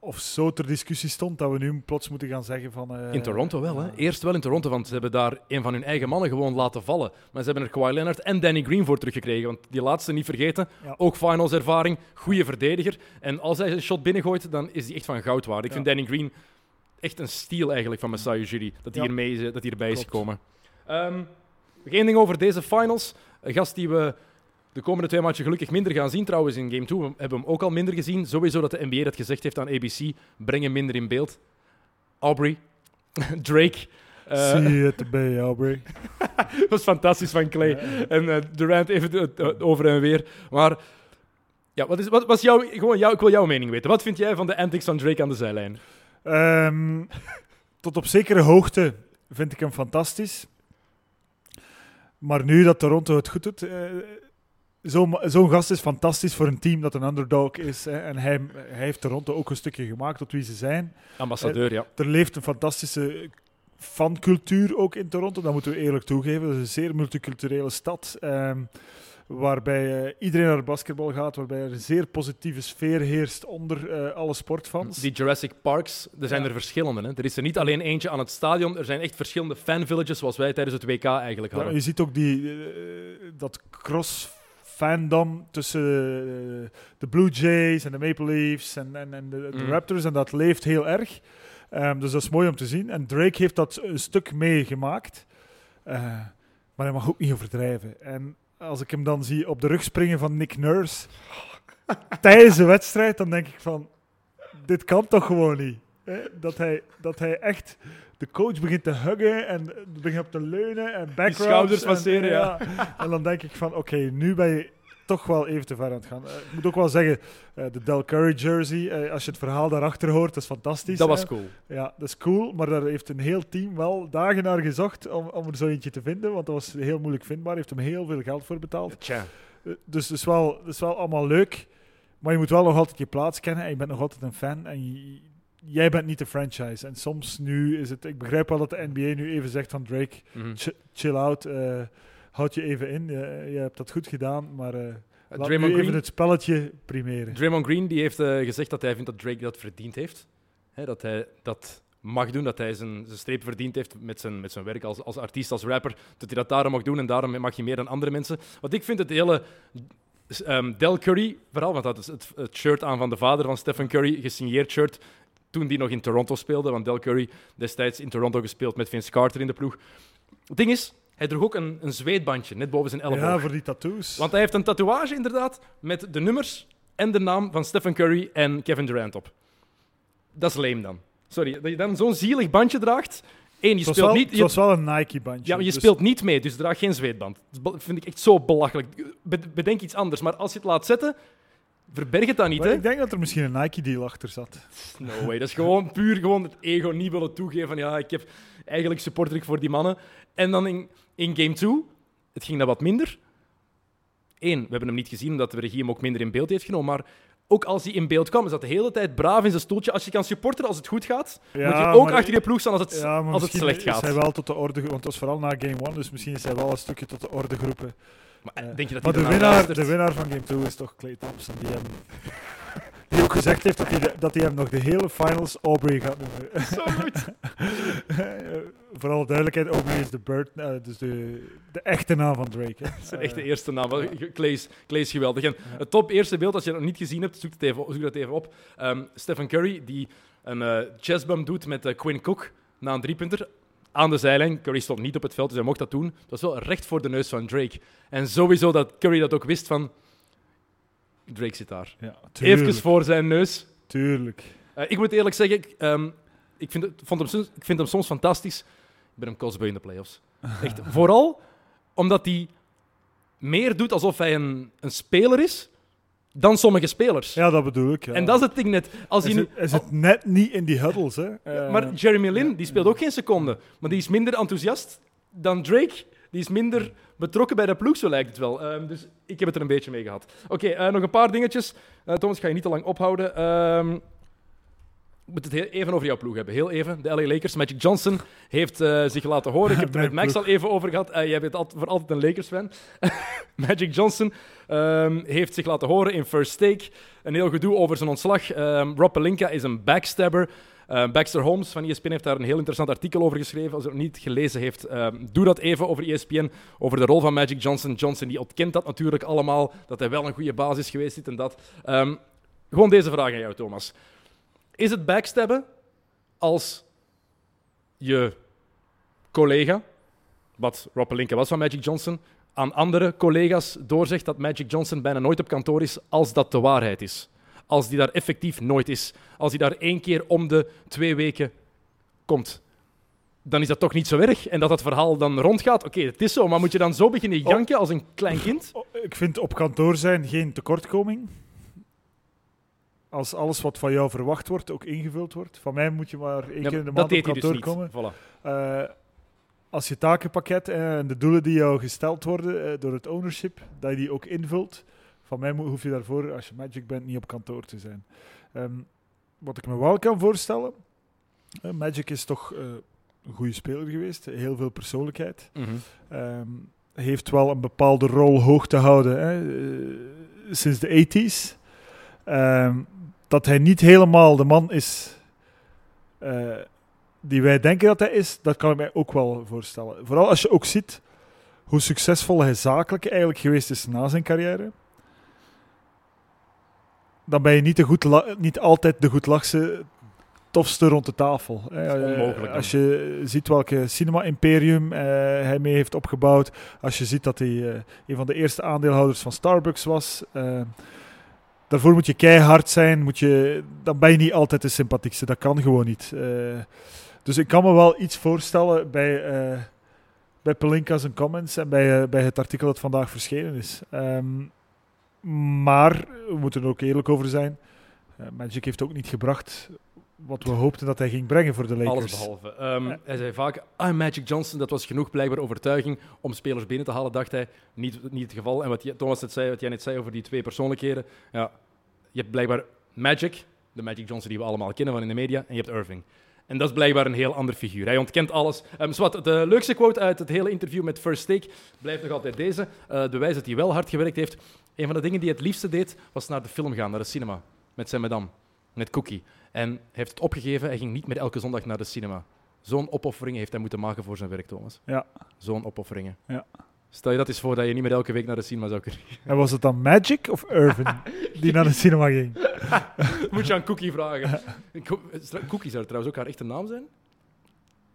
[SPEAKER 2] of zo ter discussie stond dat we nu plots moeten gaan zeggen van... eh,
[SPEAKER 1] In Toronto wel, hè? Eerst wel in Toronto, want ze hebben daar een van hun eigen mannen gewoon laten vallen. Maar ze hebben er Kawhi Leonard en Danny Green voor teruggekregen. Want die laatste niet vergeten,
[SPEAKER 2] Ja.
[SPEAKER 1] ook finals ervaring, goede verdediger. En als hij een shot binnengooit, dan is hij echt van goud waard. Ik
[SPEAKER 2] Ja.
[SPEAKER 1] vind Danny Green echt een steal eigenlijk van Masai Ujiri, dat hij hiermee is, gekomen. Ehm, nog één ding over deze finals. Een gast die we de komende twee matchen gelukkig minder gaan zien. Trouwens, in game 2 hebben we hem ook al minder gezien. Sowieso dat de NBA dat gezegd heeft aan ABC. Breng hem minder in beeld. Aubrey. Drake. Eh,
[SPEAKER 2] Zie het erbij, Aubrey.
[SPEAKER 1] dat was fantastisch van Clay. En eh, Durant even over en weer. Maar ja, wat is, wat was jouw, gewoon jouw, ik wil jouw mening weten. Wat vind jij van de antics van Drake aan de zijlijn?
[SPEAKER 2] Ehm, tot op zekere hoogte vind ik hem fantastisch. Maar nu dat Toronto het goed doet, eh, zo'n zo'n gast is fantastisch voor een team dat een underdog is. Hè, en hij, hij heeft Toronto ook een stukje gemaakt tot wie ze zijn.
[SPEAKER 1] Ambassadeur, ja.
[SPEAKER 2] Er leeft een fantastische fancultuur ook in Toronto, dat moeten we eerlijk toegeven. Dat is een zeer multiculturele stad. ehm, waarbij eh, iedereen naar basketbal gaat, waarbij er een zeer positieve sfeer heerst onder eh, alle sportfans.
[SPEAKER 1] Die Jurassic Parks, er zijn
[SPEAKER 2] Ja.
[SPEAKER 1] er verschillende. Hè. Er is er niet alleen eentje aan het stadion. Er zijn echt verschillende fanvillages, zoals wij tijdens het WK eigenlijk
[SPEAKER 2] Ja,
[SPEAKER 1] hadden.
[SPEAKER 2] je ziet ook die, eh, dat cross-fandom tussen eh, de Blue Jays en de Maple Leafs en, en, en de, de
[SPEAKER 1] Mm.
[SPEAKER 2] Raptors. En dat leeft heel erg. Ehm, dus dat is mooi om te zien. En Drake heeft dat een stuk meegemaakt. Eh, maar hij mag ook niet overdrijven. En als ik hem dan zie op de rug springen van Nick Nurse tijdens de wedstrijd, dan denk ik van, dit kan toch gewoon niet. Dat, hij, dat hij echt de coach begint te huggen en begint op te leunen en back
[SPEAKER 1] schouders
[SPEAKER 2] en-
[SPEAKER 1] masseren, ja.
[SPEAKER 2] En dan denk ik van, oké, nu ben je toch wel even te ver aan het gaan. Eh, ik moet ook wel zeggen, eh, de Del Curry jersey, eh, als je het verhaal daarachter hoort, dat is fantastisch.
[SPEAKER 1] dat
[SPEAKER 2] hè.
[SPEAKER 1] was cool.
[SPEAKER 2] Ja, dat is cool, maar daar heeft een heel team wel dagen naar gezocht om, om er zo eentje te vinden, want dat was heel moeilijk vindbaar. Heeft hem heel veel geld voor betaald.
[SPEAKER 1] Tja.
[SPEAKER 2] Dus het is, wel, het is wel allemaal leuk, maar je moet wel nog altijd je plaats kennen en je bent nog altijd een fan en je- jij bent niet de franchise. En soms nu is het, ik begrijp wel dat de NBA nu even zegt van Drake,
[SPEAKER 1] Mhm.
[SPEAKER 2] ch- chill out, eh, houd je even in, je, je hebt dat goed gedaan, maar eh laat nu even
[SPEAKER 1] Green?
[SPEAKER 2] het spelletje primeren.
[SPEAKER 1] Draymond Green die heeft gezegd dat hij vindt dat Drake dat verdiend heeft. Hè, dat hij dat mag doen, dat hij zijn, zijn streep verdiend heeft met zijn, met zijn werk als, als artiest, als rapper. Dat hij dat daarom mag doen en daarom mag je meer dan andere mensen. Want ik vind het hele ehm, Del Curry verhaal, want dat is het, het shirt aan van de vader van Stephen Curry, gesigneerd shirt, toen die nog in Toronto speelde. Want Del Curry destijds in Toronto gespeeld met Vince Carter in de ploeg. Het ding is, hij droeg ook een, een zweetbandje net boven zijn elleboog.
[SPEAKER 2] Ja, voor die tattoos.
[SPEAKER 1] Want hij heeft een tatoeage inderdaad met de nummers en de naam van Stephen Curry en Kevin Durant op. Dat is lame dan. Sorry, dat je dan zo'n zielig bandje draagt. Eén, je speelt
[SPEAKER 2] wel,
[SPEAKER 1] niet...
[SPEAKER 2] het was wel een Nike-bandje.
[SPEAKER 1] ja, maar je
[SPEAKER 2] dus-
[SPEAKER 1] speelt niet mee, dus draag geen zweetband. Dat vind ik echt zo belachelijk. Be- bedenk iets anders, maar als je het laat zetten, verberg het dan niet,
[SPEAKER 2] Maar
[SPEAKER 1] hè?
[SPEAKER 2] ik denk dat er misschien een Nike-deal achter zat.
[SPEAKER 1] No way. Dat is gewoon puur gewoon het ego niet willen toegeven van ja, ik heb eigenlijk supporter ik voor die mannen. En dan in, in game 2, het ging dat wat minder. Eén, we hebben hem niet gezien omdat de regie hem ook minder in beeld heeft genomen. Maar ook als hij in beeld kwam, is dat de hele tijd braaf in zijn stoeltje. Als je kan supporteren als het goed gaat, moet je ook
[SPEAKER 2] maar-
[SPEAKER 1] achter je ploeg staan als het,
[SPEAKER 2] Ja,
[SPEAKER 1] als het slecht gaat.
[SPEAKER 2] is hij wel tot de orde... Want het was vooral na Game 1, dus misschien is hij wel een stukje tot de orde geroepen.
[SPEAKER 1] Maar denk je dat
[SPEAKER 2] maar de winnaar, de winnaar van Game 2 is toch Clay Thompson, die hem... Die ook gezegd heeft dat hij, de- dat hij hem nog de hele finals Aubrey gaat noemen.
[SPEAKER 1] Zo goed.
[SPEAKER 2] Voor alle duidelijkheid, Aubrey is de bird, eh, dus de, de echte naam van Drake. Hè.
[SPEAKER 1] Zijn echte eerste naam. Wel, Clay is, Clay is geweldig. En het top eerste beeld, als je het nog niet gezien hebt, zoek, het even, zoek dat even op. Ehm, Stephen Curry, die een eh chestbump doet met eh, Quinn Cook na een driepunter aan de zijlijn. Curry stond niet op het veld, dus hij mocht dat doen. Het was wel recht voor de neus van Drake. En sowieso dat Curry dat ook wist van... Drake zit daar.
[SPEAKER 2] Ja.
[SPEAKER 1] Even voor zijn neus.
[SPEAKER 2] Tuurlijk.
[SPEAKER 1] Eh, ik moet eerlijk zeggen, ik, ehm, ik, vind het, vond hem, soms- ik vind hem soms fantastisch. Ik ben hem kostbeu in de playoffs. Echt, vooral omdat hij meer doet alsof hij een, een speler is dan sommige spelers.
[SPEAKER 2] Ja, dat bedoel ik. Ja.
[SPEAKER 1] En dat is het ding net. Als
[SPEAKER 2] hij
[SPEAKER 1] nu,
[SPEAKER 2] zit, hij zit net niet in die huddles. Hè. Eh,
[SPEAKER 1] maar Jeremy Lin, die speelt ook geen seconde. Maar die is minder enthousiast dan Drake. Die is minder betrokken bij de ploeg, zo lijkt het wel. Ehm, dus ik heb het er een beetje mee gehad. Oké, eh, nog een paar dingetjes. Eh, Thomas, ik ga je niet te lang ophouden. Ehm, moet het heel even over jouw ploeg hebben. Heel even. De LA Lakers. Magic Johnson heeft eh, zich laten horen. Ik heb het er met Max al even over gehad. Eh, jij bent voor altijd een Lakers-fan. Magic Johnson ehm, heeft zich laten horen in First Take. Een heel gedoe over zijn ontslag. Ehm, Rob Pelinka is een backstabber. Ehm, Baxter Holmes van ESPN heeft daar een heel interessant artikel over geschreven. Als u het nog niet gelezen heeft, doe dat even over ESPN. Over de rol van Magic Johnson. Johnson die ontkent dat natuurlijk allemaal. Dat hij wel een goede basis is geweest, dit en dat. Gewoon deze vraag aan jou, Thomas. Is het backstabben als je collega, wat Rob Pelinka was van Magic Johnson, aan andere collega's doorzegt dat Magic Johnson bijna nooit op kantoor is als dat de waarheid is? Als die daar effectief nooit is. Als hij daar één keer om de twee weken komt. Dan is dat toch niet zo erg. En dat dat verhaal dan rondgaat. Oké, het is zo, maar moet je dan zo beginnen janken als een klein kind?
[SPEAKER 2] Oh, Ik vind op kantoor zijn geen tekortkoming. Als alles wat van jou verwacht wordt ook ingevuld wordt. Van mij moet je maar één
[SPEAKER 1] Ja,
[SPEAKER 2] keer in de maand op
[SPEAKER 1] dus
[SPEAKER 2] kantoor komen.
[SPEAKER 1] Voilà.
[SPEAKER 2] Eh, als je takenpakket eh, en de doelen die jou gesteld worden eh, door het ownership, dat je die ook invult. Van mij hoef je daarvoor, als je Magic bent, niet op kantoor te zijn. Ehm, wat ik me wel kan voorstellen, eh, Magic is toch een goede speler geweest, heel veel persoonlijkheid.
[SPEAKER 1] Mhm.
[SPEAKER 2] Ehm, heeft wel een bepaalde rol hoog te houden hè, sinds de 80s. Ehm, dat hij niet helemaal de man is eh, die wij denken dat hij is, dat kan ik mij ook wel voorstellen. Vooral als je ook ziet hoe succesvol hij zakelijk eigenlijk geweest is na zijn carrière. Dan ben je niet, de goed niet altijd de goedlachse tofste rond de tafel. Eh,
[SPEAKER 1] onmogelijk.
[SPEAKER 2] Als je ziet welke cinema-imperium eh, hij mee heeft opgebouwd. Als je ziet dat hij een van de eerste aandeelhouders van Starbucks was. Daarvoor moet je keihard zijn. Moet je, dan ben je niet altijd de sympathiekste. Dat kan gewoon niet. Eh, dus ik kan me wel iets voorstellen bij, eh bij Pelinka's en comments en bij, eh, bij het artikel dat vandaag verschenen is. Ehm, maar we moeten er ook eerlijk over zijn. Magic heeft ook niet gebracht wat we hoopten dat hij ging brengen voor de Lakers.
[SPEAKER 1] Alles behalve. Ehm. Hij zei vaak, ah, Magic Johnson, dat was genoeg blijkbaar overtuiging om spelers binnen te halen, dacht hij. Niet, niet het geval. En wat Thomas net zei, wat jij net zei over die twee persoonlijkheden. Ja, je hebt blijkbaar Magic, de Magic Johnson die we allemaal kennen van in de media, en je hebt Irving. En dat is blijkbaar een heel ander figuur. Hij ontkent alles. Um, de leukste quote uit het hele interview met First Take blijft nog altijd deze. Eh bewijs dat hij wel hard gewerkt heeft. Een van de dingen die hij het liefste deed, was naar de film gaan, naar de cinema. Met zijn madame, met Cookie. En hij heeft het opgegeven, hij ging niet meer elke zondag naar de cinema. Zo'n opofferingen heeft hij moeten maken voor zijn werk, Thomas.
[SPEAKER 2] Ja.
[SPEAKER 1] Zo'n opofferingen.
[SPEAKER 2] Ja.
[SPEAKER 1] Stel je dat eens voor dat je niet meer elke week naar de cinema zou kunnen.
[SPEAKER 2] En was het dan Magic of Irvin die naar de cinema ging?
[SPEAKER 1] Moet je aan Cookie vragen. Co- Cookie zou trouwens ook haar echte naam zijn?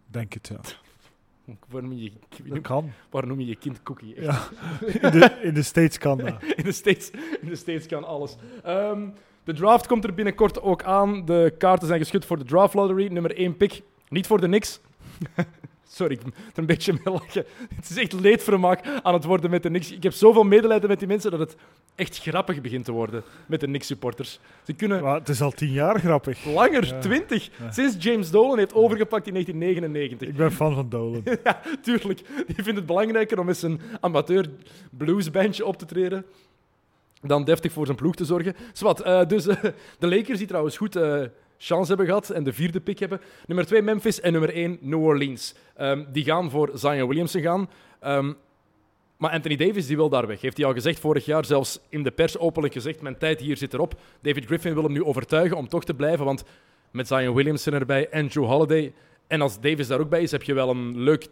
[SPEAKER 2] Denk het, ja.
[SPEAKER 1] Waarom noem je,
[SPEAKER 2] Dat kan.
[SPEAKER 1] waarom noem je je kind Cookie? Echt.
[SPEAKER 2] Ja. In, de, in de States kan dat.
[SPEAKER 1] In de States, in de States kan alles. Ehm, de draft komt er binnenkort ook aan. De kaarten zijn geschud voor de draft lottery. Nummer 1 pick. Niet voor de Knicks. Sorry, ik moet er een beetje mee lachen. Het is echt leedvermaak aan het worden met de Knicks. Ik heb zoveel medelijden met die mensen dat het echt grappig begint te worden met de Knicks-supporters. Ze kunnen
[SPEAKER 2] Maar het is al tien jaar grappig.
[SPEAKER 1] langer,
[SPEAKER 2] Ja.
[SPEAKER 1] 20,
[SPEAKER 2] Ja.
[SPEAKER 1] sinds James Dolan heeft overgepakt in 1999.
[SPEAKER 2] Ik ben fan van Dolan.
[SPEAKER 1] Ja, tuurlijk. Die vindt het belangrijker om met zijn amateur bluesbandje op te treden dan deftig voor zijn ploeg te zorgen. Zwat, eh, dus eh, de Lakers, die trouwens goed eh chance hebben gehad en de vierde pick hebben. Nummer 2 Memphis en nummer 1 New Orleans. Ehm, die gaan voor Zion Williamson gaan. Ehm, maar Anthony Davis die wil daar weg. Heeft hij al gezegd vorig jaar, zelfs in de pers openlijk gezegd, mijn tijd hier zit erop. David Griffin wil hem nu overtuigen om toch te blijven, want met Zion Williamson erbij en Drew Holiday en als Davis daar ook bij is, heb je wel een leuk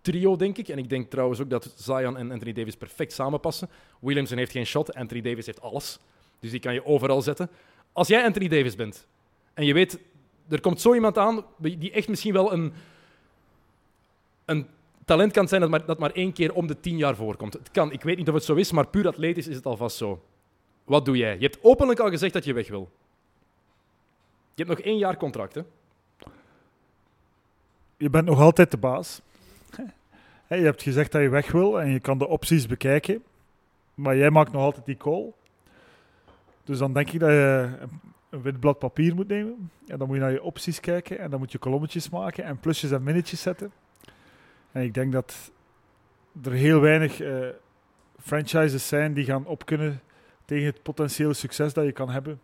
[SPEAKER 1] trio, denk ik. En ik denk trouwens ook dat Zion en Anthony Davis perfect samenpassen. Williamson heeft geen shot, Anthony Davis heeft alles. Dus die kan je overal zetten. Als jij Anthony Davis bent en je weet, er komt zo iemand aan die echt misschien wel een, een talent kan zijn dat maar, dat maar één keer om de tien jaar voorkomt. Het kan, ik weet niet of het zo is, maar puur atletisch is het alvast zo. Wat doe jij? Je hebt openlijk al gezegd dat je weg wil. Je hebt nog één jaar contract, hè?
[SPEAKER 2] je bent nog altijd de baas. Hè, Je hebt gezegd dat je weg wil en je kan de opties bekijken. Maar jij maakt nog altijd die call. Dus dan denk ik dat je een, wit blad papier moet nemen. En dan moet je naar je opties kijken. En dan moet je kolommetjes maken en plusjes en minnetjes zetten. En ik denk dat er heel weinig eh, franchises zijn die gaan opkunnen tegen het potentiële succes dat je kan hebben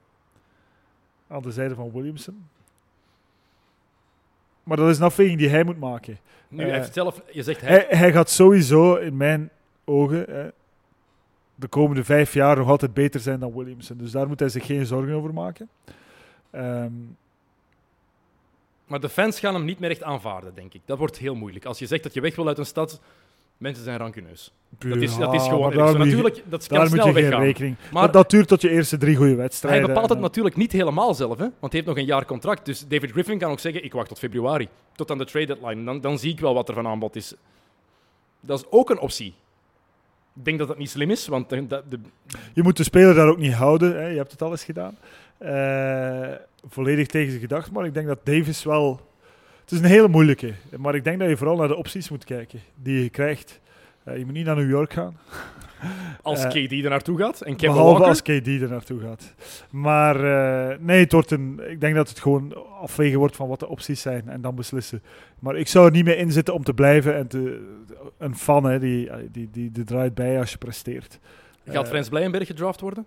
[SPEAKER 2] aan de zijde van Williamson. Maar dat is een afweging die hij moet maken.
[SPEAKER 1] Nu,
[SPEAKER 2] Eh,
[SPEAKER 1] hij heeft zelf, je zegt hij,
[SPEAKER 2] Hij, hij gaat sowieso, in mijn ogen, hè, de komende vijf jaar nog altijd beter zijn dan Williamson. Dus daar moet hij zich geen zorgen over maken. Ehm,
[SPEAKER 1] maar de fans gaan hem niet meer echt aanvaarden, denk ik. Dat wordt heel moeilijk. Als je zegt dat je weg wil uit een stad, mensen zijn rancuneus. Dat is, dat is
[SPEAKER 2] ja,
[SPEAKER 1] gewoon
[SPEAKER 2] daar
[SPEAKER 1] Natuurlijk, dat kan
[SPEAKER 2] Daar moet
[SPEAKER 1] snel
[SPEAKER 2] je geen rekening.
[SPEAKER 1] Maar-
[SPEAKER 2] dat, dat duurt tot je eerste drie goede
[SPEAKER 1] Hij
[SPEAKER 2] wedstrijden.
[SPEAKER 1] bepaalt het natuurlijk niet helemaal zelf, hè? want hij heeft nog een jaar contract. Dus David Griffin kan ook zeggen, ik wacht tot februari, tot aan de trade deadline. Dan, dan zie ik wel wat er van aanbod is. Dat is ook een optie. Ik denk dat dat niet slim is, want de, de, de-
[SPEAKER 2] Je moet de speler daar ook niet houden. Hè. Je hebt het al eens gedaan. Eh, volledig tegen zijn gedacht. Maar ik denk dat Davis wel... Het is een hele moeilijke. Maar ik denk dat je vooral naar de opties moet kijken die je krijgt. Eh, je moet niet naar New York gaan.
[SPEAKER 1] als
[SPEAKER 2] Eh,
[SPEAKER 1] KD er naartoe gaat en Kevin
[SPEAKER 2] Behalve
[SPEAKER 1] Walker...
[SPEAKER 2] als KD er naartoe gaat. Maar eh, nee, het wordt een, ik denk dat het gewoon afwegen wordt van wat de opties zijn en dan beslissen. Maar ik zou er niet meer in zitten om te blijven en te, een fan hè, die, die, die, die draait bij als je presteert.
[SPEAKER 1] Gaat Frans Blijenberg gedraft worden?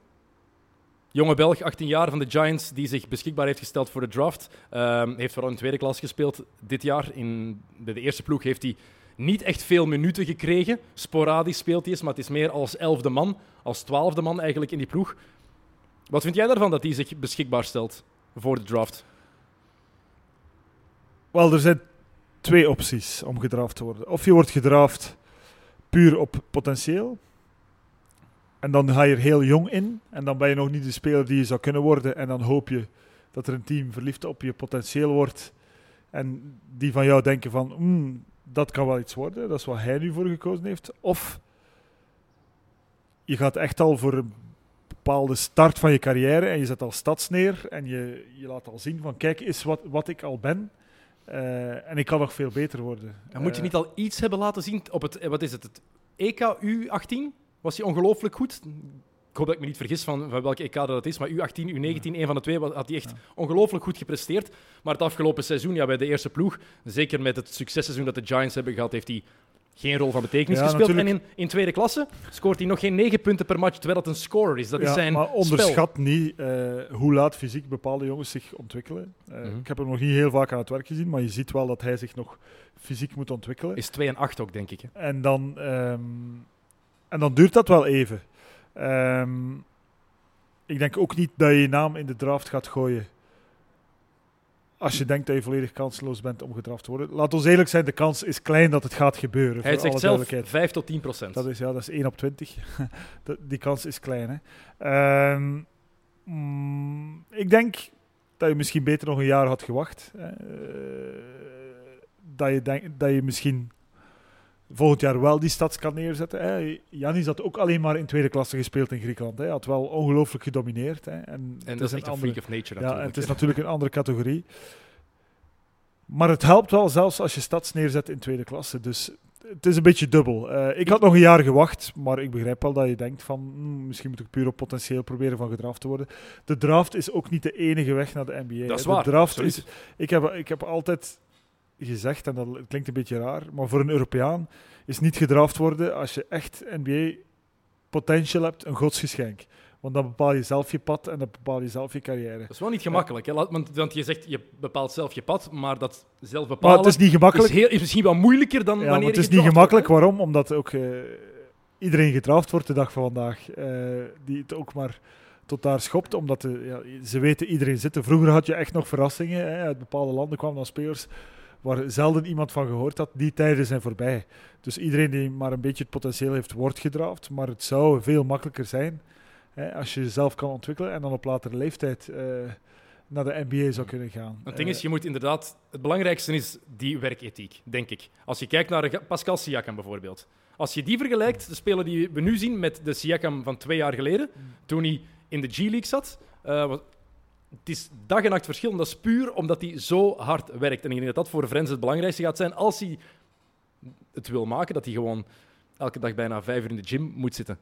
[SPEAKER 1] Jonge Belg, 18 jaar van de Giants, die zich beschikbaar heeft gesteld voor de draft. Ehm, heeft vooral in tweede klas gespeeld dit jaar. In, de eerste ploeg heeft hij niet echt veel minuten gekregen. Sporadisch speelt hij eens, maar het is meer als elfde man, als twaalfde man eigenlijk in die ploeg. Wat vind jij daarvan dat hij zich beschikbaar stelt voor de draft?
[SPEAKER 2] Wel, er zijn twee opties om gedraft te worden. Of je wordt gedraft puur op potentieel. En dan ga je er heel jong in. En dan ben je nog niet de speler die je zou kunnen worden. En dan hoop je dat er een team verliefd op je potentieel wordt. En die van jou denken van, "Hmm, dat kan wel iets worden. Dat is wat hij nu voor gekozen heeft. Of je gaat echt al voor een bepaalde start van je carrière. En je zet al stads neer. En je, je laat al zien van, kijk eens wat, wat ik al ben. Eh, en ik kan nog veel beter worden.
[SPEAKER 1] Dan moet je
[SPEAKER 2] Eh,
[SPEAKER 1] niet al iets hebben laten zien op het, eh, wat is het, het EK U18? Was hij ongelooflijk goed? Ik hoop dat ik me niet vergis van, van welke EK dat is, maar U18, U19, een van de twee, had hij echt ongelooflijk goed gepresteerd. Maar het afgelopen seizoen, ja, bij de eerste ploeg, zeker met het successeizoen dat de Giants hebben gehad, heeft hij geen rol van betekenis
[SPEAKER 2] Ja,
[SPEAKER 1] gespeeld.
[SPEAKER 2] natuurlijk.
[SPEAKER 1] En in, in tweede klasse scoort hij nog geen negen punten per match, terwijl het een scorer is. Dat is zijn
[SPEAKER 2] maar
[SPEAKER 1] spel.
[SPEAKER 2] onderschat niet eh, hoe laat fysiek bepaalde jongens zich ontwikkelen. Eh,
[SPEAKER 1] Mhm.
[SPEAKER 2] Ik heb hem nog niet heel vaak aan het werk gezien, maar je ziet wel dat hij zich nog fysiek moet ontwikkelen.
[SPEAKER 1] Is 2 en 8 ook, denk ik. Hè.
[SPEAKER 2] En, dan, ehm, en dan duurt dat wel even. Ehm, ik denk ook niet dat je je naam in de draft gaat gooien. Als je denkt dat je volledig kansloos bent om gedraft te worden. Laat ons eerlijk zijn, de kans is klein dat het gaat gebeuren.
[SPEAKER 1] Hij zegt zelf
[SPEAKER 2] duidelijkheid.
[SPEAKER 1] 5 tot 10 procent.
[SPEAKER 2] Dat is, ja, dat is 1 op 20. Dat- die kans is klein. Hè. Ehm, mm, ik denk dat je misschien beter nog een jaar had gewacht. Eh, dat, je denk, dat je misschien volgend jaar wel die stads kan neerzetten. Hè. Janis had ook alleen maar in tweede klasse gespeeld in Griekenland. Hij had wel ongelooflijk gedomineerd. Hè. En,
[SPEAKER 1] En
[SPEAKER 2] het
[SPEAKER 1] dat is
[SPEAKER 2] een
[SPEAKER 1] echt een
[SPEAKER 2] andere-
[SPEAKER 1] freak of nature
[SPEAKER 2] ja, en het is natuurlijk een andere categorie. Maar het helpt wel zelfs als je stads neerzet in tweede klasse. Dus het is een beetje dubbel. Eh, ik had nog een jaar gewacht, maar ik begrijp wel dat je denkt van hmm, misschien moet ik puur op potentieel proberen van gedraft te worden. De draft is ook niet de enige weg naar de NBA.
[SPEAKER 1] Dat is waar,
[SPEAKER 2] De draft
[SPEAKER 1] absoluut.
[SPEAKER 2] is, ik, heb, ik heb altijd gezegd, en dat klinkt een beetje raar, maar voor een Europeaan is niet gedraft worden als je echt NBA potential hebt, een godsgeschenk. Want dan bepaal je zelf je pad en dan bepaal je zelf je carrière.
[SPEAKER 1] Dat is wel niet gemakkelijk, hè? Want, want je zegt je bepaalt zelf je pad, maar dat zelf
[SPEAKER 2] Maar
[SPEAKER 1] bepalen
[SPEAKER 2] het is niet gemakkelijk.
[SPEAKER 1] is, heel, is misschien wel moeilijker dan
[SPEAKER 2] Ja,
[SPEAKER 1] wanneer
[SPEAKER 2] maar het
[SPEAKER 1] je
[SPEAKER 2] is niet gemakkelijk.
[SPEAKER 1] wordt,
[SPEAKER 2] Waarom? Omdat ook eh, iedereen gedraft wordt de dag van vandaag. eh, die het ook maar tot daar schopt. Omdat de, ja, ze weten iedereen zitten. Vroeger had je echt nog verrassingen. Hè. Uit bepaalde landen kwamen dan spelers waar zelden iemand van gehoord had. Die tijden zijn voorbij. Dus iedereen die maar een beetje het potentieel heeft, wordt gedraft. Maar het zou veel makkelijker zijn hè, als je jezelf kan ontwikkelen en dan op latere leeftijd eh, naar de NBA zou kunnen gaan.
[SPEAKER 1] Het ding is,
[SPEAKER 2] Eh,
[SPEAKER 1] je moet inderdaad... Het belangrijkste is die werkethiek, denk ik. Als je kijkt naar Pascal Siakam bijvoorbeeld. Als je die vergelijkt, de speler die we nu zien met de Siakam van twee jaar geleden, toen hij in de G-League zat, eh, het is dag en nacht verschil. En dat is puur omdat hij zo hard werkt. En ik denk dat dat voor Frens het belangrijkste gaat zijn. Als hij het wil maken, dat hij gewoon elke dag bijna vijf uur in de gym moet zitten.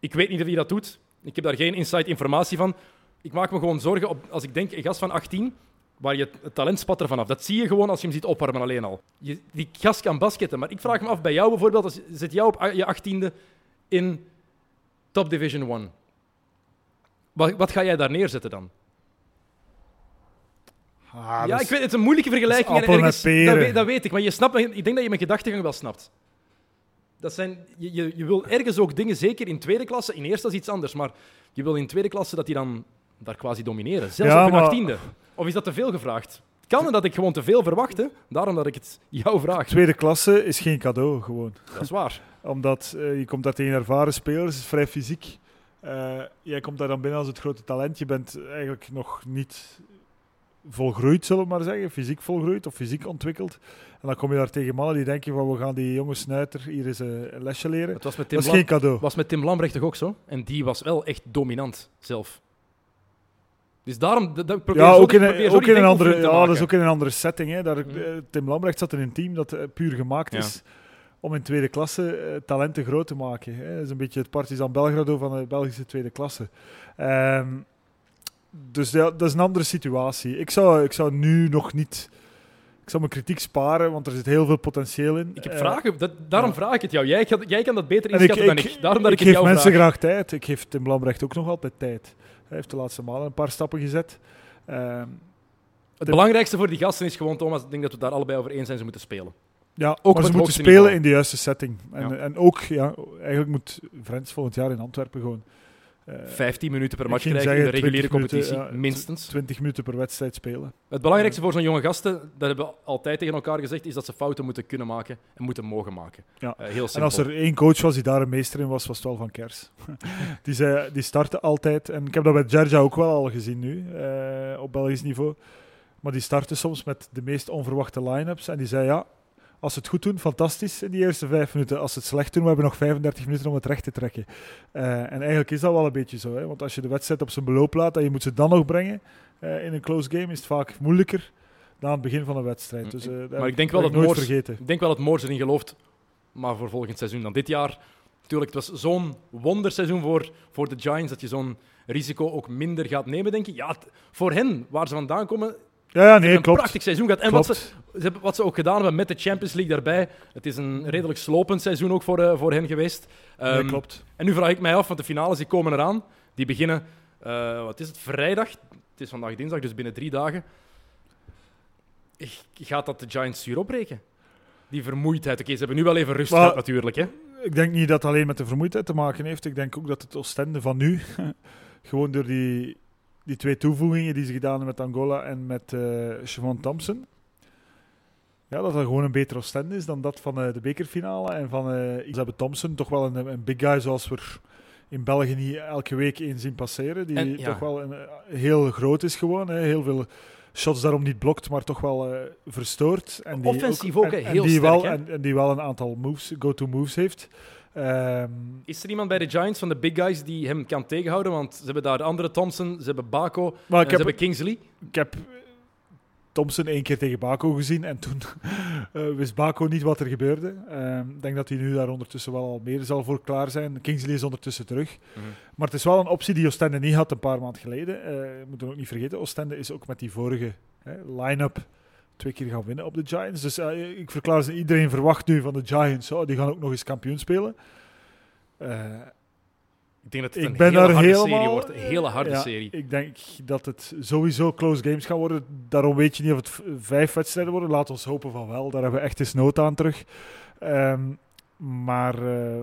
[SPEAKER 1] Ik weet niet of hij dat doet. Ik heb daar geen inside informatie van. Ik maak me gewoon zorgen op, als ik denk, een gast van 18, waar je het talent spat er vanaf. Dat zie je gewoon als je hem ziet opwarmen alleen al. Je, die gast kan basketten. Maar ik vraag me af, bij jou bijvoorbeeld, als, zit jou op je 18e in Top Division 1. Wat, wat ga jij daar neerzetten dan?
[SPEAKER 2] Ah,
[SPEAKER 1] ja, ik weet, het is een moeilijke vergelijking. en ergens-. Dat, weet, dat weet ik, maar je snapt, ik denk dat je mijn gedachtegang wel snapt. Dat zijn, je, je, je wil ergens ook dingen, zeker in tweede klasse, in eerste is iets anders, maar je wil in tweede klasse dat die dan daar quasi domineren. Zelfs
[SPEAKER 2] Ja,
[SPEAKER 1] op hun
[SPEAKER 2] maar-
[SPEAKER 1] achttiende. Of is dat te veel gevraagd? Het kan dat ik gewoon te veel verwacht, hè? daarom dat ik het jou vraag.
[SPEAKER 2] Tweede klasse is geen cadeau, gewoon.
[SPEAKER 1] Dat is waar.
[SPEAKER 2] Omdat eh, je komt daar tegen ervaren spelers, het is vrij fysiek. Eh, jij komt daar dan binnen als het grote talent. Je bent eigenlijk nog niet volgroeid, zullen we maar zeggen. Fysiek volgroeid of fysiek ontwikkeld. En dan kom je daar tegen mannen die denken van we gaan die jonge snuiter hier eens eh, een lesje leren.
[SPEAKER 1] Het was met Tim,
[SPEAKER 2] Dat is
[SPEAKER 1] Lam,
[SPEAKER 2] geen cadeau.
[SPEAKER 1] was met Tim Lambrecht toch ook zo? En die was wel echt dominant zelf. Dus daarom... Dat, dat- probeer
[SPEAKER 2] Ja, ook in,
[SPEAKER 1] probeer
[SPEAKER 2] een,
[SPEAKER 1] zo
[SPEAKER 2] ook
[SPEAKER 1] die
[SPEAKER 2] in een andere, ja, dat is ook in een andere setting. Hè. Daar,
[SPEAKER 1] Mhm.
[SPEAKER 2] eh, Tim Lambrecht zat in een team dat eh, puur gemaakt
[SPEAKER 1] Ja.
[SPEAKER 2] is om in tweede klasse talenten groot te maken. Hè. Dat is een beetje het Partizan Belgrado van de Belgische tweede klasse. Ehm, dus ja, dat is een andere situatie. Ik zou, ik zou nu nog niet... Ik zou mijn kritiek sparen, want er zit heel veel potentieel in.
[SPEAKER 1] Ik heb
[SPEAKER 2] Eh,
[SPEAKER 1] vragen, dat, daarom
[SPEAKER 2] ja.
[SPEAKER 1] vraag ik het jou. Jij, kan- jij kan dat beter
[SPEAKER 2] ik,
[SPEAKER 1] inschatten
[SPEAKER 2] ik,
[SPEAKER 1] dan ik. Daarom dat ik,
[SPEAKER 2] ik
[SPEAKER 1] het
[SPEAKER 2] geef
[SPEAKER 1] jou
[SPEAKER 2] mensen
[SPEAKER 1] vraag.
[SPEAKER 2] graag tijd. Ik geef Tim Lambrecht ook nog altijd tijd. Hij heeft de laatste maanden een paar stappen gezet. Ehm,
[SPEAKER 1] Het belangrijkste voor die gasten is gewoon, Thomas, ik denk dat we daar allebei over eens zijn, ze moeten spelen.
[SPEAKER 2] Ja,
[SPEAKER 1] op
[SPEAKER 2] maar ze moeten spelen
[SPEAKER 1] niveau.
[SPEAKER 2] in de juiste setting. En,
[SPEAKER 1] Ja.
[SPEAKER 2] en ook, ja, eigenlijk moet Frans volgend jaar in Antwerpen gewoon
[SPEAKER 1] 15 minuten per match krijgen in de reguliere
[SPEAKER 2] 20 minuten,
[SPEAKER 1] competitie,
[SPEAKER 2] ja,
[SPEAKER 1] minstens.
[SPEAKER 2] 20 minuten per wedstrijd spelen.
[SPEAKER 1] Het belangrijkste voor zo'n jonge gasten, dat hebben we altijd tegen elkaar gezegd, is dat ze fouten moeten kunnen maken en moeten mogen maken.
[SPEAKER 2] Ja.
[SPEAKER 1] Eh, heel
[SPEAKER 2] En
[SPEAKER 1] simpel.
[SPEAKER 2] als er één coach was die daar een meester in was, was het wel van Kers. die, zei, die startte altijd, en ik heb dat bij Gerja ook wel al gezien nu, eh, op Belgisch niveau. Maar die startte soms met de meest onverwachte line-ups. En die zei, ja, als ze het goed doen, fantastisch in die eerste vijf minuten. Als ze het slecht doen, we hebben nog 35 minuten om het recht te trekken. Eh, en eigenlijk is dat wel een beetje zo. Hè? Want als je de wedstrijd op zijn beloop laat en je moet ze dan nog brengen eh, in een close game, is het vaak moeilijker dan aan het begin van een wedstrijd. Dus, eh, dat
[SPEAKER 1] Maar ik denk wel dat
[SPEAKER 2] nooit
[SPEAKER 1] Moors-
[SPEAKER 2] vergeten.
[SPEAKER 1] Ik denk wel dat Moors erin gelooft, maar voor volgend seizoen dan dit jaar. Natuurlijk, het was zo'n wonderseizoen voor, voor de Giants dat je zo'n risico ook minder gaat nemen, denk ik. Ja, voor hen, waar ze vandaan komen,
[SPEAKER 2] Ja, nee,
[SPEAKER 1] een
[SPEAKER 2] klopt.
[SPEAKER 1] prachtig seizoen gehad. En wat ze, wat ze ook gedaan hebben met de Champions League daarbij, het is een redelijk slopend seizoen ook voor, eh, voor hen geweest.
[SPEAKER 2] Nee,
[SPEAKER 1] Ehm,
[SPEAKER 2] klopt.
[SPEAKER 1] En nu vraag ik mij af, want de finales die komen eraan. Die beginnen, eh, wat is het, vrijdag. Het is vandaag dinsdag, dus binnen drie dagen. Gaat dat de Giants zuur opbreken? Die vermoeidheid. Oké, ze hebben nu wel even rust gehad natuurlijk. Hè?
[SPEAKER 2] Ik denk niet dat het alleen met de vermoeidheid te maken heeft. Ik denk ook dat het Oostende van nu, gewoon door die, die twee toevoegingen die ze gedaan hebben met Angola en met eh Siobhan Thompson, ja, dat dat gewoon een beter Oostende is dan dat van eh, de bekerfinale. En van, eh, hebben Thompson toch wel een, een big guy zoals we in België niet elke week in zien passeren. Die
[SPEAKER 1] En, ja.
[SPEAKER 2] toch wel een, heel groot is gewoon. Hè. Heel veel shots daarom niet blokt, maar toch wel eh, verstoort. En die
[SPEAKER 1] Offensief ook,
[SPEAKER 2] en- en
[SPEAKER 1] heel
[SPEAKER 2] die
[SPEAKER 1] sterk,
[SPEAKER 2] wel. En, en die wel een aantal moves, go-to moves heeft. Ehm,
[SPEAKER 1] Is er iemand bij de Giants van de big guys die hem kan tegenhouden? Want ze hebben daar de andere Thompson, ze hebben Bako,
[SPEAKER 2] maar
[SPEAKER 1] ze
[SPEAKER 2] heb,
[SPEAKER 1] hebben Kingsley.
[SPEAKER 2] ik heb Thompson één keer tegen Baco gezien en toen eh, wist Baco niet wat er gebeurde. Ehm, Ik denk dat hij nu daar ondertussen wel al meer zal voor klaar zijn. Kingsley is ondertussen terug.
[SPEAKER 1] Mhm.
[SPEAKER 2] Maar het is wel een optie die Oostende niet had een paar maanden geleden. Eh we moeten ook niet vergeten, Oostende is ook met die vorige hè, line-up twee keer gaan winnen op de Giants. Dus eh, ik verklaar ze, iedereen verwacht nu van de Giants, oh, die gaan ook nog eens kampioen spelen. Eh,
[SPEAKER 1] Ik denk dat het
[SPEAKER 2] Ik
[SPEAKER 1] een
[SPEAKER 2] ben
[SPEAKER 1] hele harde
[SPEAKER 2] helemaal-
[SPEAKER 1] serie wordt. Een hele harde
[SPEAKER 2] ja,
[SPEAKER 1] serie.
[SPEAKER 2] Ik denk dat het sowieso close games gaan worden. Daarom weet je niet of het vijf wedstrijden worden. Laat ons hopen van wel. Daar hebben we echt eens nood aan terug. Ehm, maar, eh,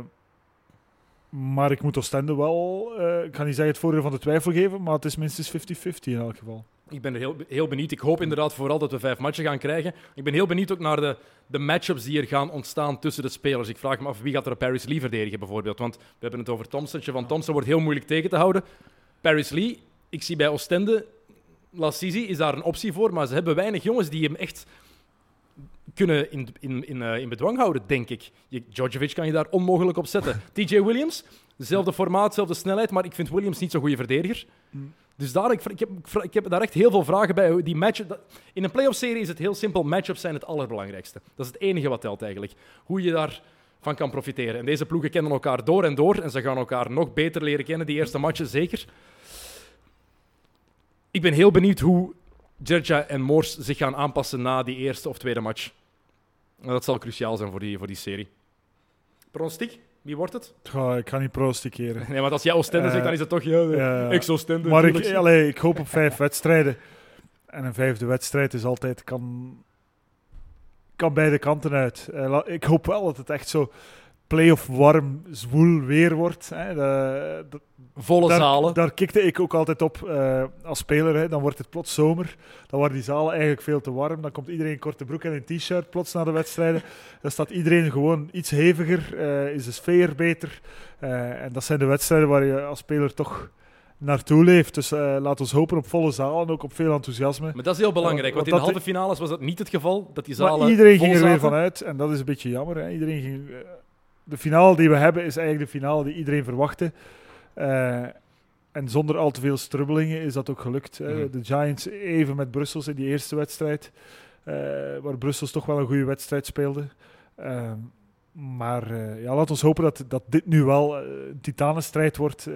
[SPEAKER 2] maar ik moet Oostende wel, ik ga niet zeggen het voordeel van de twijfel geven, maar het is minstens 50-50 in elk geval.
[SPEAKER 1] Ik ben heel, heel benieuwd. Ik hoop inderdaad vooral dat we vijf matchen gaan krijgen. Ik ben heel benieuwd ook naar de, de matchups die er gaan ontstaan tussen de spelers. Ik vraag me af wie gaat er Paris Lee verdedigen bijvoorbeeld. Want we hebben het over Thompson. Van Thompson wordt heel moeilijk tegen te houden. Paris Lee, ik zie bij Oostende, Lassisi is daar een optie voor. Maar ze hebben weinig jongens die hem echt kunnen in, in, in, eh, in bedwang houden, denk ik. Je, kan je daar onmogelijk op zetten. TJ Williams, dezelfde formaat, dezelfde snelheid. Maar ik vind Williams niet zo'n goede verdediger.
[SPEAKER 2] Mm.
[SPEAKER 1] Dus daar, ik, heb, ik heb daar echt heel veel vragen bij. Die match, in een playoff-serie is het heel simpel. Matchups zijn het allerbelangrijkste. Dat is het enige wat telt eigenlijk. Hoe je daarvan kan profiteren. En deze ploegen kennen elkaar door en door. En ze gaan elkaar nog beter leren kennen, die eerste matchen zeker. Ik ben heel benieuwd hoe Gerja en Moors zich gaan aanpassen na die eerste of tweede match. Dat zal cruciaal zijn voor die, voor die serie. Pronostiek? Wie wordt het?
[SPEAKER 2] Ik ga niet protestikeren.
[SPEAKER 1] Nee, want als jij Oostende
[SPEAKER 2] Eh,
[SPEAKER 1] zegt, dan is het toch... Ja,
[SPEAKER 2] ja.
[SPEAKER 1] ex-Oostende.
[SPEAKER 2] Maar ik, allee, ik hoop op vijf wedstrijden. En een vijfde wedstrijd is altijd... Kan, kan beide kanten uit. Eh, ik hoop wel dat het echt zo play-off warm, zwoel weer wordt. Hè. De- de-
[SPEAKER 1] Volle
[SPEAKER 2] daar,
[SPEAKER 1] zalen.
[SPEAKER 2] Daar kikte ik ook altijd op eh, als speler. Hè. Dan wordt het plots zomer. Dan worden die zalen eigenlijk veel te warm. Dan komt iedereen in korte broek en een t-shirt plots naar de wedstrijden. Dan staat iedereen gewoon iets heviger. eh, is de sfeer beter. Eh, en dat zijn de wedstrijden waar je als speler toch naartoe leeft. Dus eh laat ons hopen op volle zalen en ook op veel enthousiasme.
[SPEAKER 1] Maar dat is heel belangrijk, want
[SPEAKER 2] Want
[SPEAKER 1] in de halve finales was dat niet het geval. Dat die
[SPEAKER 2] Maar
[SPEAKER 1] zalen
[SPEAKER 2] iedereen
[SPEAKER 1] vol
[SPEAKER 2] ging er weer
[SPEAKER 1] zaten.
[SPEAKER 2] van uit. En dat is een beetje jammer. Hè. Iedereen ging, eh, de finale die we hebben is eigenlijk de finale die iedereen verwachtte. Eh, en zonder al te veel strubbelingen is dat ook gelukt.
[SPEAKER 1] Mhm.
[SPEAKER 2] De Giants even met Brussels in die eerste wedstrijd. eh, waar Brussels toch wel een goede wedstrijd speelde. Ehm, maar eh, ja, laat ons hopen dat, dat dit nu wel een titanenstrijd wordt.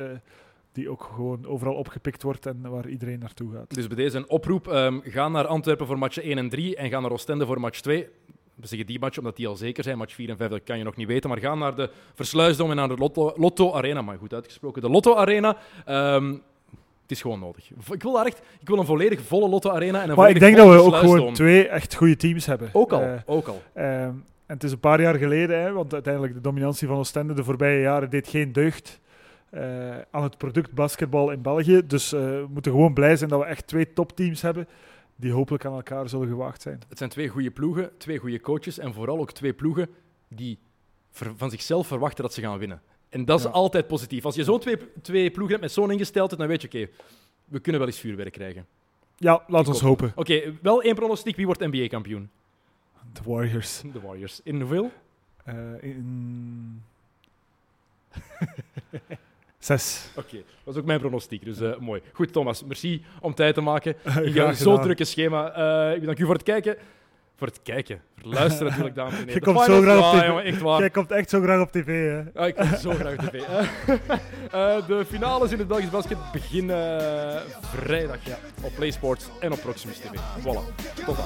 [SPEAKER 2] die ook gewoon overal opgepikt wordt en waar iedereen naartoe gaat.
[SPEAKER 1] Dus bij deze een oproep. ehm, ga naar Antwerpen voor match 1 en 3 en ga naar Oostende voor match 2. We zeggen die match omdat die al zeker zijn. Match 4 en 5 dat kan je nog niet weten. Maar ga naar de Versluisdom en naar de Lotto, Lotto Arena. Maar goed uitgesproken, de Lotto Arena. Ehm, het is gewoon nodig. Ik wil daar echt ik wil een volledig volle Lotto Arena en een
[SPEAKER 2] Maar ik denk dat we ook gewoon twee echt goede teams hebben.
[SPEAKER 1] Ook al,
[SPEAKER 2] Eh,
[SPEAKER 1] ook al.
[SPEAKER 2] Ehm, en het is een paar jaar geleden, hè, want uiteindelijk de dominantie van Oostende de voorbije jaren deed geen deugd eh, aan het product basketbal in België. Dus eh, we moeten gewoon blij zijn dat we echt twee topteams hebben die hopelijk aan elkaar zullen gewaagd zijn.
[SPEAKER 1] Het zijn twee goede ploegen, twee goede coaches en vooral ook twee ploegen die van zichzelf verwachten dat ze gaan winnen. En dat is
[SPEAKER 2] Ja.
[SPEAKER 1] altijd positief. Als je zo twee, twee ploegen hebt met zo'n ingesteldheid, dan weet je, oké, we kunnen wel eens vuurwerk krijgen.
[SPEAKER 2] Ja, laat ons
[SPEAKER 1] hoop-
[SPEAKER 2] hopen.
[SPEAKER 1] Oké, wel één pronostiek. Wie wordt NBA-kampioen?
[SPEAKER 2] De Warriors.
[SPEAKER 1] De Warriors. In hoeveel?
[SPEAKER 2] Eh, in... Zes.
[SPEAKER 1] Oké, dat was ook mijn pronostiek, dus eh, mooi. Goed, Thomas, merci om tijd te maken. In jouw zo drukke schema. Eh, ik bedank u voor het kijken. Voor het kijken. Voor het luisteren natuurlijk, dames en heren.
[SPEAKER 2] Je komt zo graag op
[SPEAKER 1] Ja,
[SPEAKER 2] tv.
[SPEAKER 1] jongen, echt waar.
[SPEAKER 2] Jij komt echt zo graag op tv, hè?
[SPEAKER 1] Ah, ik kom zo graag op tv. Eh, eh, de finales in het Belgisch basket beginnen vrijdag op PlaySports en op Proximus TV. Voilà. Tot dan.